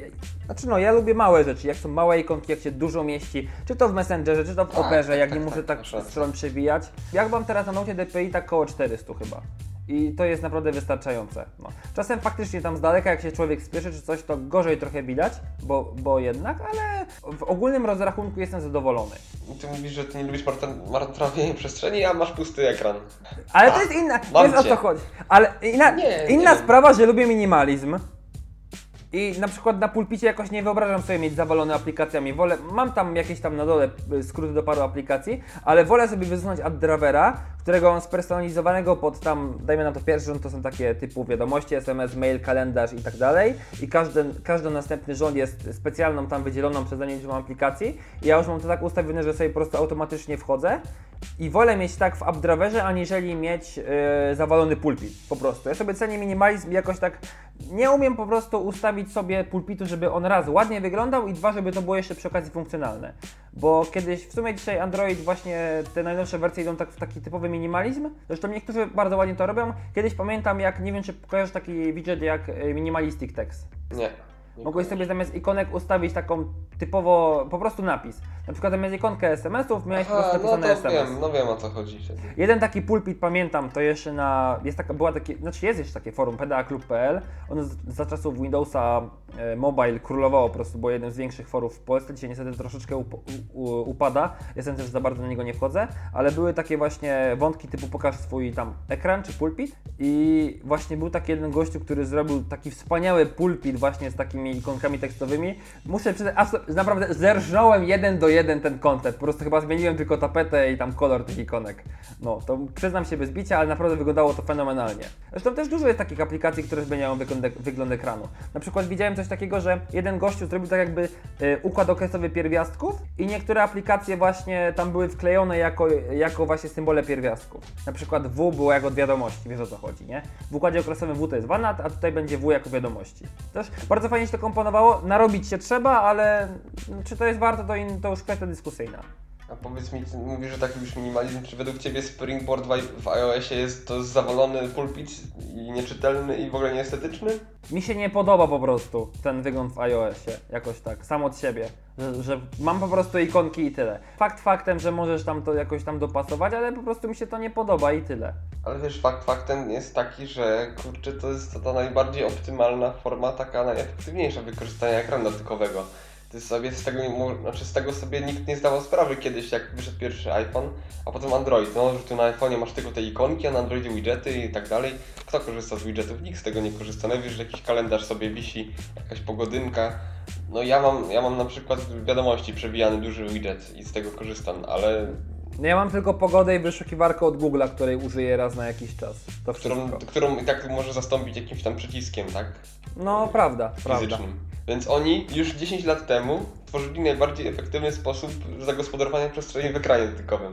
S2: Znaczy no, ja lubię małe rzeczy. Jak są małe ikonki, jak się dużo mieści. Czy to w Messengerze, czy to w
S1: Tak,
S2: Operze,
S1: tak,
S2: jak
S1: tak,
S2: nie
S1: tak,
S2: muszę tak
S1: rację.
S2: stron przewijać. Jak mam teraz na Note DPI tak koło 400 chyba. I to jest naprawdę wystarczające. No. Czasem faktycznie tam z daleka, jak się człowiek spieszy czy coś, to gorzej trochę widać, bo, bo jednak, ale w ogólnym rozrachunku jestem zadowolony.
S1: Ty mówisz, że ty nie lubisz marnotrawienia przestrzeni, a masz pusty ekran.
S2: Ale to jest inna,
S1: mam
S2: wiesz o co chodzi. Ale inna,
S1: Nie,
S2: inna
S1: nie wiem.
S2: sprawa, że lubię minimalizm. I na przykład na pulpicie jakoś nie wyobrażam sobie mieć zawalone aplikacjami. Wolę, mam tam jakieś tam na dole y, skróty do paru aplikacji, ale wolę sobie wysunąć AdDravera, którego mam spersonalizowanego pod tam, dajmy na to pierwszy rząd, to są takie typu wiadomości, SMS, mail, kalendarz i tak dalej. I każdy, każdy następny rząd jest specjalną tam wydzieloną przeze mnie aplikacji. I ja już mam to tak ustawione, że sobie po prostu automatycznie wchodzę. I wolę mieć tak w AppDriverze, aniżeli mieć yy, zawalony pulpit. Po prostu. Ja sobie cenię minimalizm jakoś tak nie umiem po prostu ustawić sobie pulpitu, żeby on raz ładnie wyglądał i dwa, żeby to było jeszcze przy okazji funkcjonalne. Bo kiedyś, w sumie dzisiaj Android właśnie te najnowsze wersje idą tak w taki typowy minimalizm. Zresztą niektórzy bardzo ładnie to robią. Kiedyś pamiętam jak, nie wiem czy kojarzysz taki widget jak y, Minimalistic Text.
S1: Nie.
S2: Mogłeś sobie zamiast ikonek ustawić taką typowo, po prostu napis. Na przykład zamiast ikonkę SMS-ów miałeś po prostu
S1: Aha, no
S2: napisane
S1: to
S2: SMS.
S1: wiem, no wiem o co chodzi wtedy.
S2: Jeden taki pulpit pamiętam, to jeszcze na. Jest taka, była takie, znaczy jest jeszcze takie forum peda.klub.pl. Ono za czasów Windowsa e, mobile królowało po prostu, było jednym z większych forów w Polsce. Dzisiaj niestety troszeczkę up, u, upada. Jestem też za bardzo na niego nie wchodzę, ale były takie właśnie wątki typu pokaż swój tam ekran czy pulpit i właśnie był taki jeden gościu, który zrobił taki wspaniały pulpit właśnie z takimi ikonkami tekstowymi. Muszę przyznać, naprawdę zerżnąłem jeden do jeden ten kontent. Po prostu chyba zmieniłem tylko tapetę i tam kolor tych ikonek. No, to przyznam się bez bicia, ale naprawdę wyglądało to fenomenalnie. Zresztą też dużo jest takich aplikacji, które zmieniają wygląd, ekranu. Na przykład widziałem coś takiego, że jeden gościu zrobił tak jakby y, układ okresowy pierwiastków i niektóre aplikacje właśnie tam były wklejone jako, jako właśnie symbole pierwiastków. Na przykład W było jako wiadomości, wiesz o co chodzi, nie? W układzie okresowym W to jest wanat, a tutaj będzie W jako wiadomości. Też bardzo fajnie się to komponowało, narobić się trzeba, ale czy to jest warto, to, in, to już kwestia dyskusyjna.
S1: A powiedz mi, mówisz, że taki już minimalizm, czy według Ciebie Springboard w iOSie jest to zawalony pulpit i nieczytelny i w ogóle nieestetyczny?
S2: Mi się nie podoba po prostu ten wygląd w iOSie, jakoś tak, sam od siebie, że, że, mam po prostu ikonki i tyle. Fakt faktem, że możesz tam to jakoś tam dopasować, ale po prostu mi się to nie podoba i tyle.
S1: Ale wiesz, fakt faktem jest taki, że kurczę, to jest ta najbardziej optymalna forma, taka najefektywniejsza wykorzystania ekranu dotykowego ty sobie z tego, znaczy z tego sobie nikt nie zdawał sprawy kiedyś, jak wyszedł pierwszy iPhone, a potem Android. No, że tu na iPhone'ie masz tylko te ikonki, a na Androidzie widgety i tak dalej. Kto korzysta z widgetów? Nikt z tego nie korzysta. Najwyżej że jakiś kalendarz sobie wisi, jakaś pogodynka. No ja mam, ja mam na przykład wiadomości przebijany duży widget i z tego korzystam, ale
S2: no ja mam tylko pogodę i wyszukiwarkę od Google'a, której użyję raz na jakiś czas.
S1: To którą, którą i tak może zastąpić jakimś tam przyciskiem, tak?
S2: No, prawda, Fizycznym. prawda.
S1: Więc oni już 10 lat temu tworzyli najbardziej efektywny sposób zagospodarowania przestrzeni w ekranie dotykowym.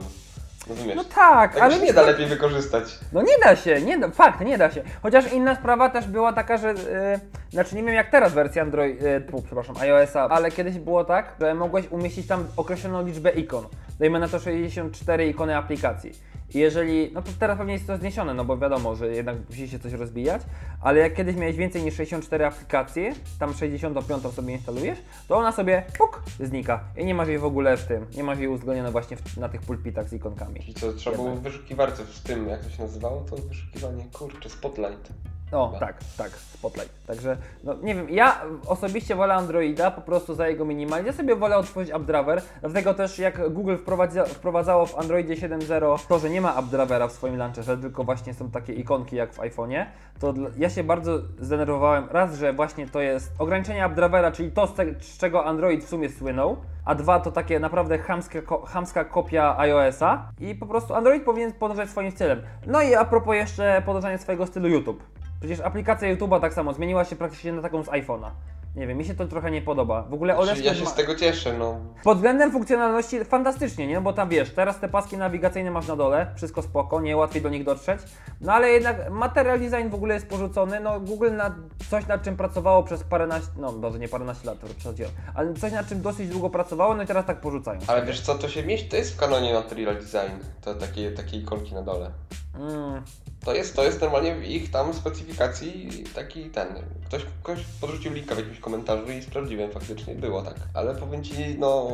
S1: Rozumiesz?
S2: No tak,
S1: ale... ale... nie da lepiej wykorzystać.
S2: No nie da się, nie da, fakt, nie da się. Chociaż inna sprawa też była taka, że, yy, znaczy nie wiem jak teraz wersja Android, yy, przepraszam, iOS-a, ale kiedyś było tak, że mogłeś umieścić tam określoną liczbę ikon. Dajmy na to 64 ikony aplikacji. Jeżeli, no to teraz pewnie jest to zniesione, no bo wiadomo, że jednak musi się coś rozbijać, ale jak kiedyś miałeś więcej niż 64 aplikacje, tam 65 sobie instalujesz, to ona sobie puk, znika i nie masz jej w ogóle w tym, nie masz jej uwzględnione właśnie w, na tych pulpitach z ikonkami.
S1: I co, trzeba było w wyszukiwarce w tym, jak to się nazywało, to wyszukiwanie, kurczę, Spotlight.
S2: O, tak, tak, Spotlight. Także, no nie wiem, ja osobiście wolę Androida po prostu za jego minimalizm. Ja sobie wolę otworzyć AppDriver, dlatego też jak Google wprowadza, wprowadzało w Androidzie 7.0 to, że nie ma AppDrivera w swoim launcherze, tylko właśnie są takie ikonki jak w iPhone'ie, to ja się bardzo zdenerwowałem. Raz, że właśnie to jest ograniczenie AppDrivera, czyli to, z czego Android w sumie słynął, a dwa to takie naprawdę ko, chamska kopia iOS-a i po prostu Android powinien podążać swoim stylem. No i a propos jeszcze podążania swojego stylu YouTube. Przecież aplikacja YouTube'a tak samo zmieniła się praktycznie na taką z iPhone'a. Nie wiem, mi się to trochę nie podoba. W ogóle
S1: znaczy, Ja się ma... z tego cieszę, no.
S2: Pod względem funkcjonalności fantastycznie, nie? Bo tam wiesz, teraz te paski nawigacyjne masz na dole, wszystko spoko, nie łatwiej do nich dotrzeć. No ale jednak material design w ogóle jest porzucony. No Google na coś nad czym pracowało przez paręnaście, no może nie paręnaście lat, to przesadziłem, ale coś nad czym dosyć długo pracowało, no i teraz tak porzucają.
S1: Ale wiesz co, to się mieści, to jest w kanonie material design, to takie, takie ikonki na dole. Mm, to jest, to jest normalnie w ich tam specyfikacji taki ten. Ktoś, ktoś podrzucił linka w jakimś komentarzu i sprawdziłem, faktycznie było tak. Ale powiem Ci, no,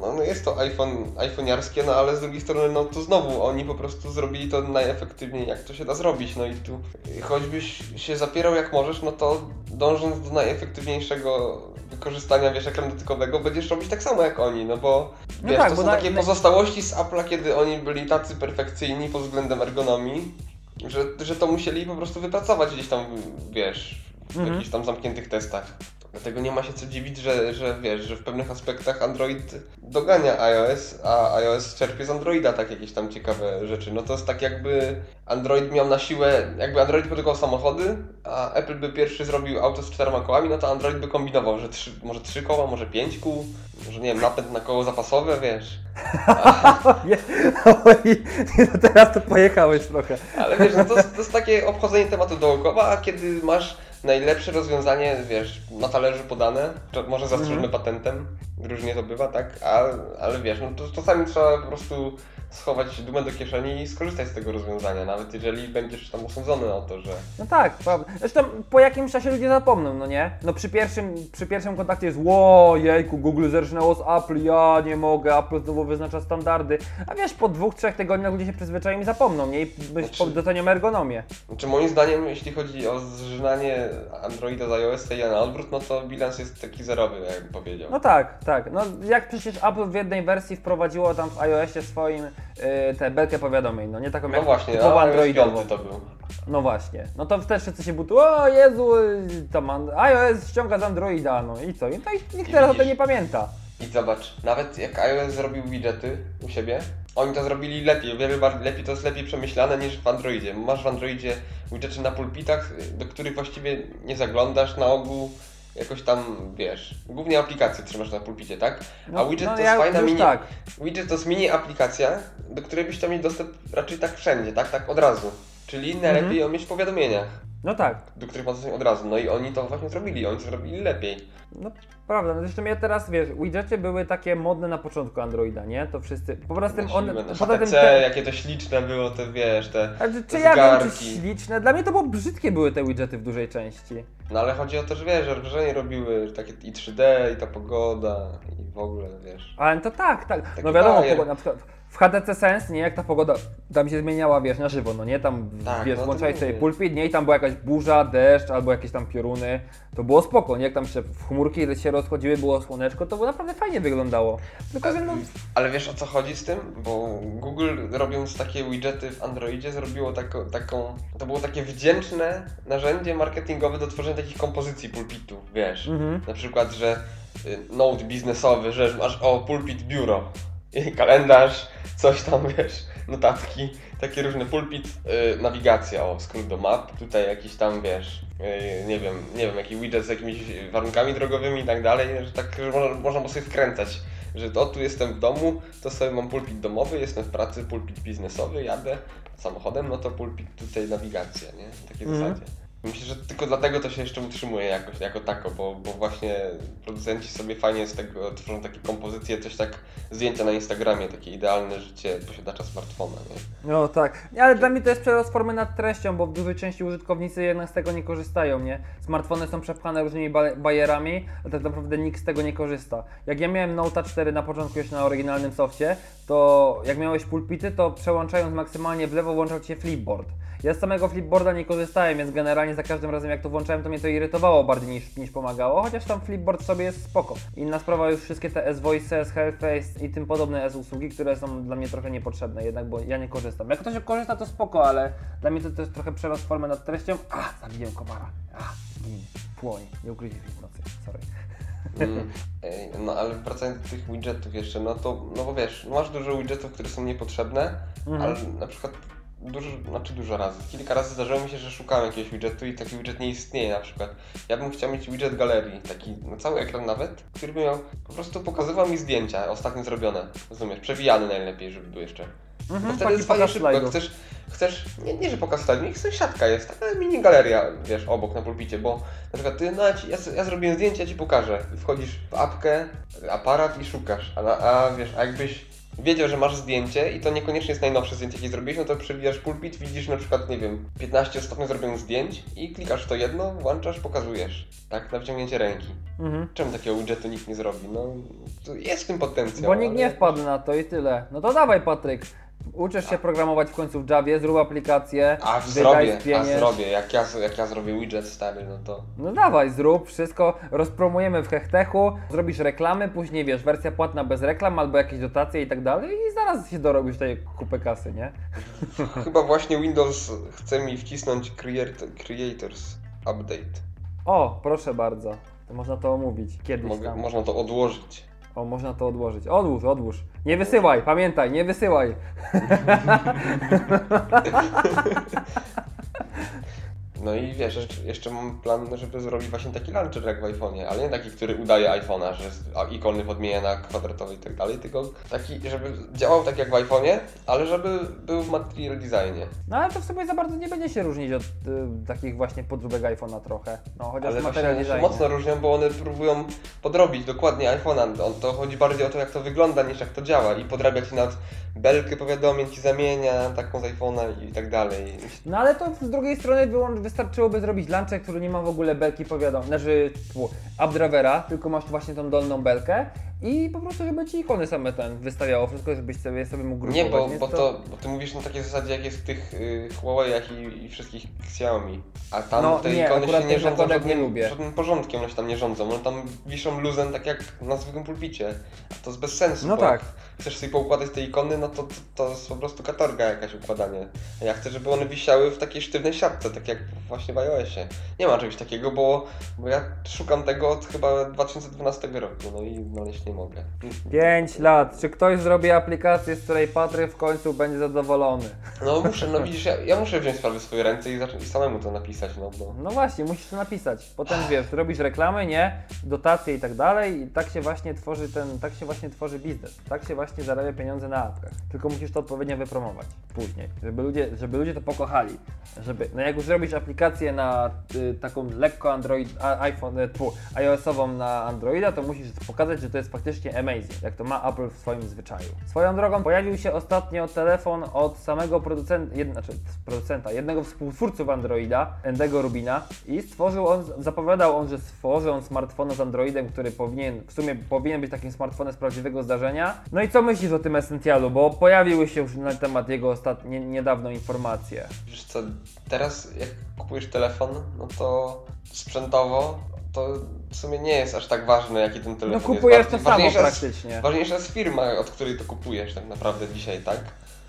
S1: no, no jest to iPhone, iPhone'arskie, no ale z drugiej strony, no to znowu oni po prostu zrobili to najefektywniej, jak to się da zrobić. No i tu choćbyś się zapierał jak możesz, no to dążąc do najefektywniejszego wykorzystania, wiesz, ekranu dotykowego, będziesz robić tak samo jak oni, no bo no wiesz, tak, to są na, takie na... pozostałości z Apple'a, kiedy oni byli tacy perfekcyjni pod względem ergonomii, że, że to musieli po prostu wypracować gdzieś tam, wiesz, w mhm. jakichś tam zamkniętych testach. Dlatego nie ma się co dziwić, że, że wiesz, że w pewnych aspektach Android dogania iOS, a iOS czerpie z Androida tak jakieś tam ciekawe rzeczy. No to jest tak jakby Android miał na siłę, jakby Android produkował samochody, a Apple by pierwszy zrobił auto z czterema kołami, no to Android by kombinował, że trzy, może trzy koła, może pięć kół, może nie wiem, napęd na koło zapasowe, wiesz.
S2: Oj, teraz to pojechałeś trochę.
S1: Ale wiesz, no to, to jest takie obchodzenie tematu dookoła, a kiedy masz najlepsze rozwiązanie, wiesz, na talerzu podane, może zastrzeżone mm. patentem, różnie to bywa, tak? Ale, ale wiesz, no to czasami trzeba po prostu schować dumę do kieszeni i skorzystać z tego rozwiązania, nawet jeżeli będziesz tam osądzony o to, że...
S2: No tak, prawda. Zresztą po jakimś czasie ludzie zapomną, no nie? No przy pierwszym, przy pierwszym kontakcie jest ło, jejku, Google zerżnęło z Apple, ja nie mogę, Apple znowu wyznacza standardy. A wiesz, po dwóch, trzech tygodniach ludzie się przyzwyczają i zapomną, nie? I
S1: Znaczy-
S2: docenią ergonomię.
S1: Znaczy moim zdaniem, jeśli chodzi o zżynanie Androida z iOS i na odwrót, no to bilans jest taki zerowy, jakbym powiedział.
S2: No tak, tak. No jak przecież Apple w jednej wersji wprowadziło tam w iOSie swoim tę belkę powiadomień, no nie taką
S1: No
S2: jak
S1: właśnie,
S2: typowo androidową.
S1: 5 to był.
S2: No właśnie. No to też wszyscy się butu, o Jezu, y, tam iOS ściąga z Androida, no i co? I nikt
S1: I
S2: teraz o
S1: widzisz.
S2: tym nie pamięta.
S1: I zobacz, nawet jak iOS zrobił widgety u siebie, oni to zrobili lepiej, o wiele bardziej lepiej, to jest lepiej przemyślane niż w Androidzie. Masz w Androidzie widgety na pulpitach, do których właściwie nie zaglądasz na ogół, jakoś tam, wiesz, głównie aplikacje trzymasz na pulpicie, tak? A widget to jest fajna mini...
S2: tak.
S1: Widget to jest mini aplikacja, do której byś tam mieć dostęp raczej tak wszędzie, tak? Tak od razu. Czyli najlepiej ją mieć w powiadomieniach,
S2: No tak.
S1: do których dostęp od razu. No i oni to właśnie zrobili, oni to zrobili lepiej.
S2: No prawda, no zresztą ja teraz, wiesz, widgety były takie modne na początku Androida, nie? To wszyscy, po prostu
S1: Na
S2: one,
S1: na
S2: poza tym
S1: HTC,
S2: te,
S1: jakie to śliczne było, te wiesz, te
S2: ale czy ja wiem, czy śliczne, dla mnie to było brzydkie były te widgety w dużej części.
S1: No ale chodzi o to, że wiesz, że wrażenie robiły takie i 3D, i ta pogoda, i w ogóle, wiesz.
S2: Ale to tak, tak. No wiadomo, pogoda, na przykład w HTC Sense, nie, jak ta pogoda tam się zmieniała, wiesz, na żywo, no nie, tam,
S1: Tak,
S2: wiesz,
S1: no
S2: włączałeś sobie pulpit, nie, i tam była jakaś burza, deszcz, albo jakieś tam pioruny, to było spoko, nie, jak tam się w chmurki się rozchodziły, było słoneczko, to naprawdę fajnie wyglądało. Tylko, że no,
S1: Ale wiesz o co chodzi z tym? Bo Google robiąc takie widgety w Androidzie zrobiło tako, taką, to było takie wdzięczne narzędzie marketingowe do tworzenia takich kompozycji pulpitów, wiesz.
S2: mhm.
S1: Na przykład, że y, note biznesowy, że masz o pulpit biuro, kalendarz, coś tam wiesz, notatki, takie różne pulpit, y, nawigacja, o skrót do map, tutaj jakiś tam wiesz, y, nie wiem, nie wiem, jaki widget z jakimiś warunkami drogowymi i tak dalej, że tak, że można, można sobie wkręcać. Że to tu jestem w domu, to sobie mam pulpit domowy, jestem w pracy, pulpit biznesowy, jadę samochodem, no to pulpit tutaj nawigacja, nie? W takiej
S2: Mhm.
S1: zasadzie. Myślę, że tylko dlatego to się jeszcze utrzymuje jakoś, jako tako, bo, bo właśnie producenci sobie fajnie z tego tworzą takie kompozycje, coś tak zdjęcia na Instagramie, takie idealne życie posiadacza smartfona, nie?
S2: No tak, ale dla mnie to jest przerost formy nad treścią, bo w dużej części użytkownicy jednak z tego nie korzystają, nie? Smartfony są przepchane różnymi ba- bajerami, a tak naprawdę nikt z tego nie korzysta. Jak ja miałem Note 4 na początku jeszcze na oryginalnym softie, to jak miałeś pulpity, to przełączając maksymalnie w lewo włączał się flipboard. Ja z samego flipboarda nie korzystałem, więc generalnie za każdym razem jak to włączałem, to mnie to irytowało bardziej niż, niż pomagało, chociaż tam flipboard sobie jest spoko. Inna sprawa już wszystkie te S-Voice, S-Hellface i tym podobne S-usługi, które są dla mnie trochę niepotrzebne jednak, bo ja nie korzystam. Jak ktoś korzysta, to spoko, ale dla mnie to, jest trochę przerost formy nad treścią. A, zabiłem komara. A, gin, płoń, nie ukryjcie się w nocy, sorry.
S1: Mm, no ale wracając do tych widgetów jeszcze, no to, no bo wiesz, masz dużo widgetów, które są niepotrzebne,
S2: Mhm.
S1: ale na przykład dużo, znaczy dużo razy, kilka razy zdarzyło mi się, że szukałem jakiegoś widgetu i taki widget nie istnieje na przykład. Ja bym chciał mieć widget galerii, taki na cały ekran nawet, który by miał, po prostu pokazywał mi zdjęcia ostatnio zrobione, rozumiesz, przewijane najlepiej, żeby były jeszcze. Bo
S2: Mhm,
S1: wtedy
S2: taki
S1: jest szybko, chcesz, chcesz, nie, nie że pokaz slajdów, niech siatka jest, taka mini galeria, wiesz, obok na pulpicie, bo na przykład ty, no ja, ja, zrobiłem zdjęcie, ja ci pokażę. Wchodzisz w apkę, aparat i szukasz, a, a wiesz, a jakbyś wiedział, że masz zdjęcie i to niekoniecznie jest najnowsze zdjęcie, jakie zrobiłeś, no to przewijasz pulpit, widzisz na przykład, nie wiem, 15 ostatnio zrobionych zdjęć i klikasz w to jedno, włączasz, pokazujesz, tak, na wyciągnięcie ręki.
S2: Mhm.
S1: Czemu takiego widgetu nikt nie zrobi? No, to jest w tym potencjał.
S2: Bo nikt
S1: ale-
S2: nie wpadł na to i tyle. No to dawaj Patryk, uczysz się programować w końcu w Javie, zrób aplikację,
S1: A zrobię, a zrobię, jak ja, jak ja zrobię widget stary, no to...
S2: No dawaj, zrób wszystko, rozpromujemy w hechtechu, zrobisz reklamy, później wiesz, wersja płatna bez reklam albo jakieś dotacje i tak dalej i zaraz się dorobisz tej kupę kasy, nie?
S1: Chyba właśnie Windows chce mi wcisnąć creat- Creators Update.
S2: O, proszę bardzo, to można to omówić kiedyś
S1: Mogę,
S2: tam.
S1: można to odłożyć.
S2: O, można to odłożyć. Odłóż, odłóż. Nie wysyłaj, pamiętaj, nie wysyłaj.
S1: No i wiesz, jeszcze- mam plan, żeby zrobić właśnie taki launcher jak w iPhone'ie, ale nie taki, który udaje iPhone'a, że ikony podmienia na kwadratowe i tak dalej, tylko taki, żeby działał tak jak w iPhone'ie, ale żeby był w material designie.
S2: No ale to w sobie za bardzo nie będzie się różnić od y, takich właśnie podróbek iPhone'a trochę. No chociaż
S1: Ale
S2: design.
S1: mocno różnią, bo one próbują podrobić dokładnie iPhone'a. On- To chodzi bardziej o to, jak to wygląda, niż jak to działa. I podrabia ci nawet belkę powiadomień, ci zamienia taką z iPhone'a i tak dalej.
S2: No ale to z drugiej strony wyłącz, wystarczyłoby zrobić launcher, który nie ma w ogóle belki powiadomień, znaczy tfu, updrivera, tylko masz właśnie tą dolną belkę i po prostu żeby ci ikony same ten wystawiało, wszystko żebyś sobie, sobie mógł grupować.
S1: Nie, bo, bo, to, bo ty mówisz na takiej zasadzie, jak jest w tych y, Huawei'ach i, i wszystkich Xiaomi. A tam
S2: No,
S1: te
S2: nie,
S1: ikony się nie rządzą
S2: nakładek nie
S1: żadnym,
S2: lubię.
S1: żadnym porządkiem, one się tam nie rządzą. One tam wiszą luzem tak jak na zwykłym pulpicie. A to jest bez sensu,
S2: No tak.
S1: chcesz sobie poukładać te ikony, no to, to, to jest po prostu katorga jakaś układanie. A ja chcę, żeby one wisiały w takiej sztywnej siatce, tak jak właśnie w iOSie. Nie ma czegoś takiego, bo, bo ja szukam tego od chyba 2012 roku, no i znaleźć nie mogę.
S2: 5 lat. Czy ktoś zrobi aplikację, z której Patryk w końcu będzie zadowolony?
S1: No muszę, no widzisz, ja, ja muszę wziąć sprawy w swoje ręce i, zacząć, i samemu to napisać, no bo...
S2: No właśnie, musisz to napisać. Potem wiesz, robisz reklamy, nie? Dotacje i tak dalej i tak się właśnie tworzy ten, tak się właśnie tworzy biznes. Tak się właśnie zarabia pieniądze na apkach. Tylko musisz to odpowiednio wypromować później, żeby ludzie, żeby ludzie to pokochali. Żeby, no jak już zrobisz aplikację na y, taką lekko Android, a, iPhone, y, iOS-ową na Androida, to musisz pokazać, że to jest faktycznie amazing, jak to ma Apple w swoim zwyczaju. Swoją drogą pojawił się ostatnio telefon od samego producenta, jed, znaczy producenta, jednego współtwórców Androida, Endego Rubina i stworzył on, zapowiadał on, że stworzy on smartfona z Androidem, który powinien, w sumie powinien być takim smartfonem z prawdziwego zdarzenia. No i co myślisz o tym Essentialu, bo pojawiły się już na temat jego ostatnie, niedawno informacje.
S1: Wiesz co, teraz jak kupujesz telefon, no to sprzętowo to w sumie nie jest aż tak ważne, jaki ten telefon
S2: No
S1: jest.
S2: kupujesz to
S1: Bardziej-
S2: samo
S1: ważniejsza jest-
S2: praktycznie.
S1: Ważniejsza jest firma, od której to kupujesz tak naprawdę dzisiaj, tak?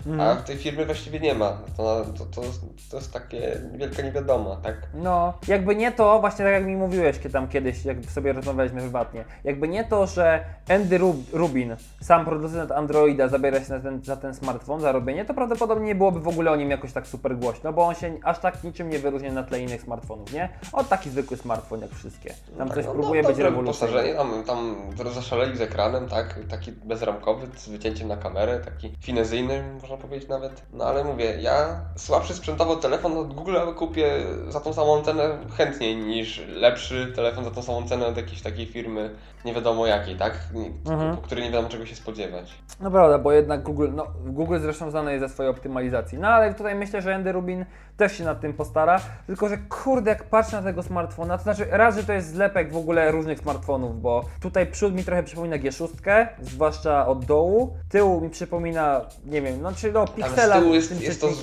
S1: A
S2: Mhm.
S1: w tej firmy właściwie nie ma. To, to, to, to jest takie wielka niewiadoma, tak?
S2: No, jakby nie to, właśnie tak jak mi mówiłeś kie- tam kiedyś, jak sobie rozmawialiśmy prywatnie, jakby nie to, że Andy Rub- Rubin, sam producent Androida, zabiera się na ten, za ten smartfon, za robienie, to prawdopodobnie nie byłoby w ogóle o nim jakoś tak super głośno, bo on się aż tak niczym nie wyróżnia na tle innych smartfonów, nie? O taki zwykły smartfon jak wszystkie. Tam
S1: Tak,
S2: coś
S1: no,
S2: próbuje
S1: no,
S2: być rewolucyjny.
S1: tam, tam zaszaleli z ekranem, tak? Taki bezramkowy, z wycięciem na kamerę, taki finezyjny, można powiedzieć nawet. No ale mówię, ja słabszy sprzętowo telefon od Google kupię za tą samą cenę chętniej niż lepszy telefon za tą samą cenę od jakiejś takiej firmy, nie wiadomo jakiej, tak?
S2: Mhm.
S1: Po której nie wiadomo czego się spodziewać.
S2: No prawda, bo jednak Google, no Google zresztą znany jest ze swojej optymalizacji. No ale tutaj myślę, że Andy Rubin też się nad tym postara. Tylko, że kurde, jak patrzę na tego smartfona, to znaczy raz, że to jest zlepek w ogóle różnych smartfonów, bo tutaj przód mi trochę przypomina G6, zwłaszcza od dołu. Tył mi przypomina, nie wiem, no czy no
S1: Ale z tyłu jest,
S2: tym
S1: jest to, to,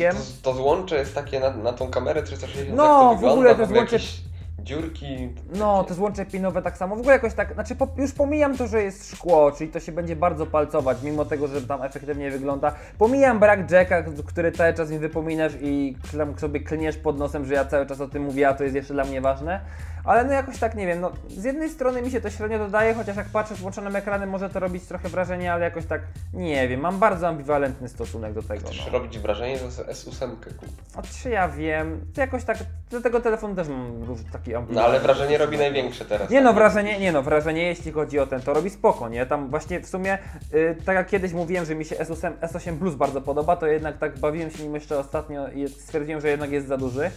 S1: to złącze jest takie na, na tą kamerę 360,
S2: No, w
S1: wygląda,
S2: ogóle to złącze-
S1: jakieś dziurki.
S2: No, to złącze pinowe tak samo. W ogóle jakoś tak, znaczy po, już pomijam to, że jest szkło, czyli to się będzie bardzo palcować, mimo tego, że tam efektywnie wygląda. Pomijam brak jacka, który cały czas mi wypominasz i tam sobie klniesz pod nosem, że ja cały czas o tym mówię, a to jest jeszcze dla mnie ważne. Ale no jakoś tak, nie wiem, no z jednej strony mi się to średnio dodaje, chociaż jak patrzę z włączonym ekranem może to robić trochę wrażenie, ale jakoś tak, nie wiem, mam bardzo ambiwalentny stosunek do tego.
S1: Chcesz
S2: No.
S1: robić wrażenie, sobie S8 kup.
S2: A czy ja wiem, to jakoś tak, do tego telefonu też mam taki
S1: No
S2: ambiwalentny
S1: ale wrażenie robi największe teraz.
S2: Nie no,
S1: tak?
S2: wrażenie, nie no, wrażenie jeśli chodzi o ten, to robi spoko, nie? Tam właśnie w sumie, y, tak jak kiedyś mówiłem, że mi się S8, S8 Plus bardzo podoba, to jednak tak bawiłem się nim jeszcze ostatnio i stwierdziłem, że jednak jest za duży.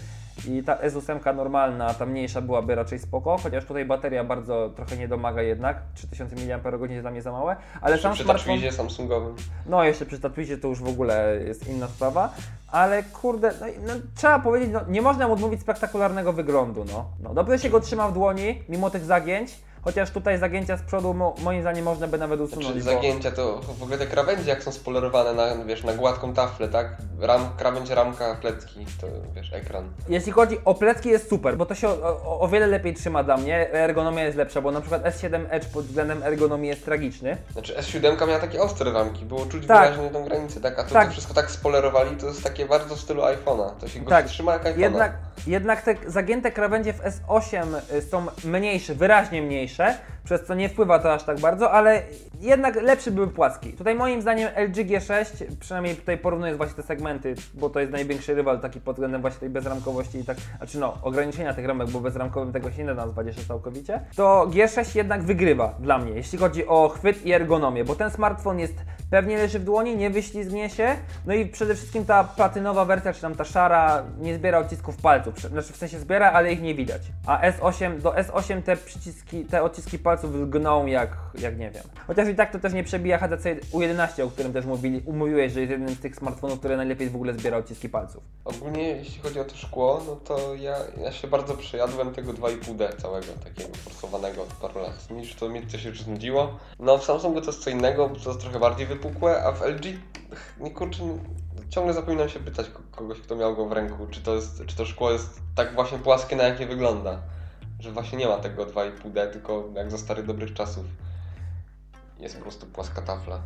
S2: I ta S8 normalna, ta mniejsza byłaby raczej spoko, chociaż tutaj bateria bardzo trochę nie domaga jednak, 3000 mAh jest dla mnie za małe, ale
S1: Jeszcze
S2: sam
S1: przy
S2: smartfon...
S1: Samsungowym.
S2: No, jeszcze przy tatuizie to już w ogóle jest inna sprawa, ale kurde, no, no, trzeba powiedzieć, no, nie można mu odmówić spektakularnego wyglądu, no. no. Dobrze się go trzyma w dłoni, mimo tych zagięć, chociaż tutaj zagięcia z przodu mo, moim zdaniem można by nawet usunąć,
S1: Czy
S2: bo...
S1: zagięcia to w ogóle te krawędzie jak są spolerowane na, wiesz, na gładką taflę, tak? Ram, krawędź, ramka, plecki, to wiesz, ekran.
S2: Jeśli chodzi o plecki jest super, bo to się o, o, o wiele lepiej trzyma dla mnie, ergonomia jest lepsza, bo na przykład S7 Edge pod względem ergonomii jest tragiczny.
S1: Znaczy S7 miała takie ostre ramki, było czuć
S2: Tak.
S1: wyraźnie tą granicę, tak? A to,
S2: Tak.
S1: to wszystko tak spolerowali, to jest takie bardzo w stylu iPhone'a. To się go
S2: Tak.
S1: trzyma jak iPhone'a.
S2: Jednak, Jednak te zagięte krawędzie w S8 y, są mniejsze, wyraźnie mniejsze, przez co nie wpływa to aż tak bardzo, ale jednak lepszy były płaski. Tutaj moim zdaniem LG G6, przynajmniej tutaj porównując właśnie te segmenty, bo to jest największy rywal taki pod względem właśnie tej bezramkowości i tak, znaczy no, ograniczenia tych ramek, bo bezramkowym tego się nie da nazwać jeszcze całkowicie, to G6 jednak wygrywa dla mnie, jeśli chodzi o chwyt i ergonomię, bo ten smartfon jest pewnie leży w dłoni, nie wyślizgnie się, no i przede wszystkim ta platynowa wersja, czy tam ta szara, nie zbiera odcisków palców, znaczy w sensie zbiera, ale ich nie widać. A S8, do S8 te przyciski, te odciski palców gną jak, jak nie wiem. Chociaż i tak to też nie przebija HTC U11, o którym też mówili, umówiłeś, że jest jeden z tych smartfonów, które najlepiej w ogóle zbiera odciski palców.
S1: Ogólnie jeśli chodzi o to szkło, no to ja, ja się bardzo przejadłem tego 2,5D całego, takiego forsowanego od paru lat. Niż to mi się już znudziło. No w Samsungu to jest co innego, bo to jest trochę bardziej wypukłe, a w LG nie kurczę, ciągle zapominam się pytać kogoś, kto miał go w ręku, czy to, jest, czy to szkło jest tak właśnie płaskie, na jakie wygląda. Że właśnie nie ma tego 2,5D, tylko jak za starych dobrych czasów. Jest po prostu płaska tafla.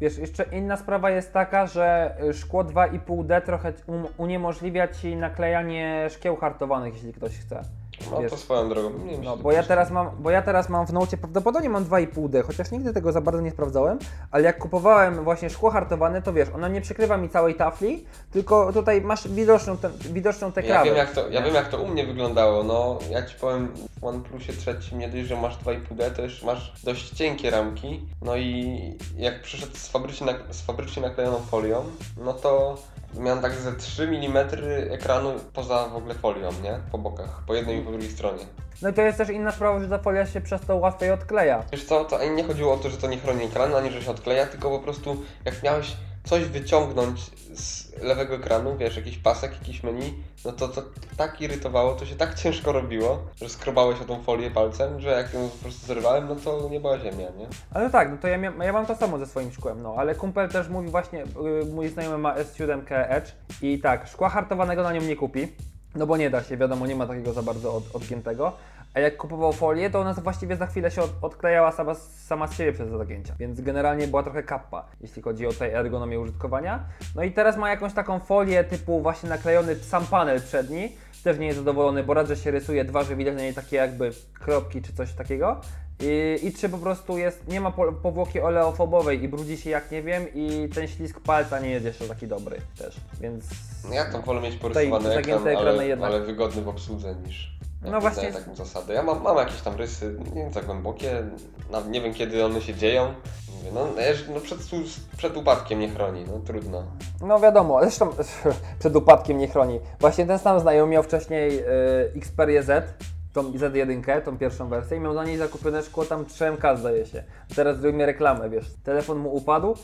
S2: Wiesz, jeszcze inna sprawa jest taka, że szkło 2,5D trochę um, uniemożliwia Ci naklejanie szkieł hartowanych, jeśli ktoś chce.
S1: No
S2: Wiesz,
S1: to swoją drogą. Nie
S2: No, bo ja teraz mam, bo ja teraz mam w Nocie, prawdopodobnie mam 2,5D, chociaż nigdy tego za bardzo nie sprawdzałem, ale jak kupowałem właśnie szkło hartowane, to wiesz, ona nie przykrywa mi całej tafli, tylko tutaj masz widoczną, ten, widoczną tę
S1: Ja wiem, jak to, ja wiem jak to u mnie wyglądało. No, ja ci powiem, w OnePlusie trzecim nie dość, że masz 2,5D, to już masz dość cienkie ramki. No i jak przyszedł z fabrycznie, z fabrycznie naklejoną folią, no to miałem tak ze 3 mm ekranu poza w ogóle folią, nie? Po bokach, po jednej i po drugiej stronie.
S2: No i to jest też inna sprawa, że ta folia się przez to łatwiej odkleja.
S1: Wiesz co, to ani nie chodziło o to, że to nie chroni ekranu, ani że się odkleja, tylko po prostu jak miałeś coś wyciągnąć z lewego ekranu, wiesz, jakiś pasek, jakiś menu, no to to tak irytowało, to się tak ciężko robiło, że skrobałeś o tą folię palcem, że jak ją po prostu zerwałem, no to nie była ziemia, nie?
S2: Ale tak, no to ja, ja mam to samo ze swoim szkłem, no ale kumpel też mówi właśnie, yy, mój znajomy ma S7 Edge i tak, szkła hartowanego na nią nie kupi, no bo nie da się, wiadomo, nie ma takiego za bardzo od, odgiętego, a jak kupował folię, to ona właściwie za chwilę się od, odklejała sama, sama z siebie przez zagięcia, więc generalnie była trochę kappa, jeśli chodzi o tę ergonomię użytkowania. No i teraz ma jakąś taką folię typu właśnie naklejony sam panel przedni, też nie jest zadowolony, bo że się rysuje, dwa, że widać na niej takie jakby kropki czy coś takiego. I, I trzy po prostu jest, nie ma po, powłoki oleofobowej i brudzi się jak nie wiem i ten ślisk palca nie jest jeszcze taki dobry też, więc...
S1: No ja tam wolę mieć porysowany ekran, ale,
S2: jednak.
S1: ale wygodny w obsłudze niż...
S2: No właśnie-
S1: taką zasadę. Ja mam, mam jakieś tam rysy, nie wiem, za głębokie, nawet nie wiem kiedy one się dzieją. Mówię, no, ja- no przed, przed upadkiem nie chroni, no trudno.
S2: No wiadomo, zresztą przed upadkiem nie chroni. Właśnie ten sam znajomy miał wcześniej y, Xperia Z, tą Z1, tą pierwszą wersję i miał na niej zakupione szkło tam 3MK zdaje się. Teraz zrobimy reklamę, wiesz, telefon mu upadł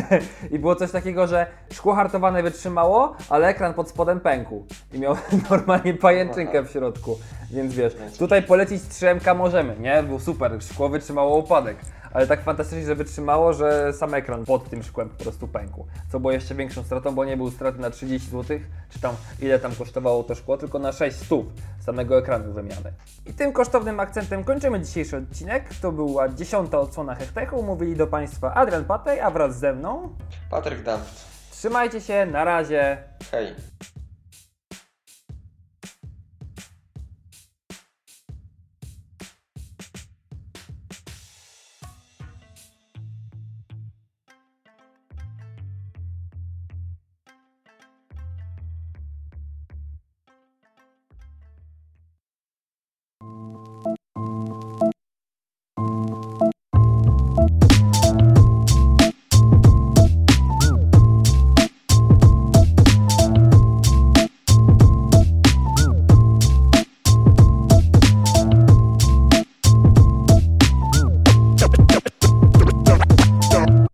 S2: i było coś takiego, że szkło hartowane wytrzymało, ale ekran pod spodem pękł i miał normalnie pajęczynkę w środku. Więc wiesz, tutaj polecić 3MK możemy, nie? Był super, szkło wytrzymało upadek. Ale tak fantastycznie, że wytrzymało, że sam ekran pod tym szkłem po prostu pękł. Co było jeszcze większą stratą, bo nie był straty na 30 zł, czy tam ile tam kosztowało to szkło, tylko na 6 stóp samego ekranu wymiany. I tym kosztownym akcentem kończymy dzisiejszy odcinek. To była dziesiąta odsłona Hechtechu. Mówili do Państwa Adrian Patej, a wraz ze mną
S1: Patryk Dampf,
S2: trzymajcie się, na razie.
S1: hej.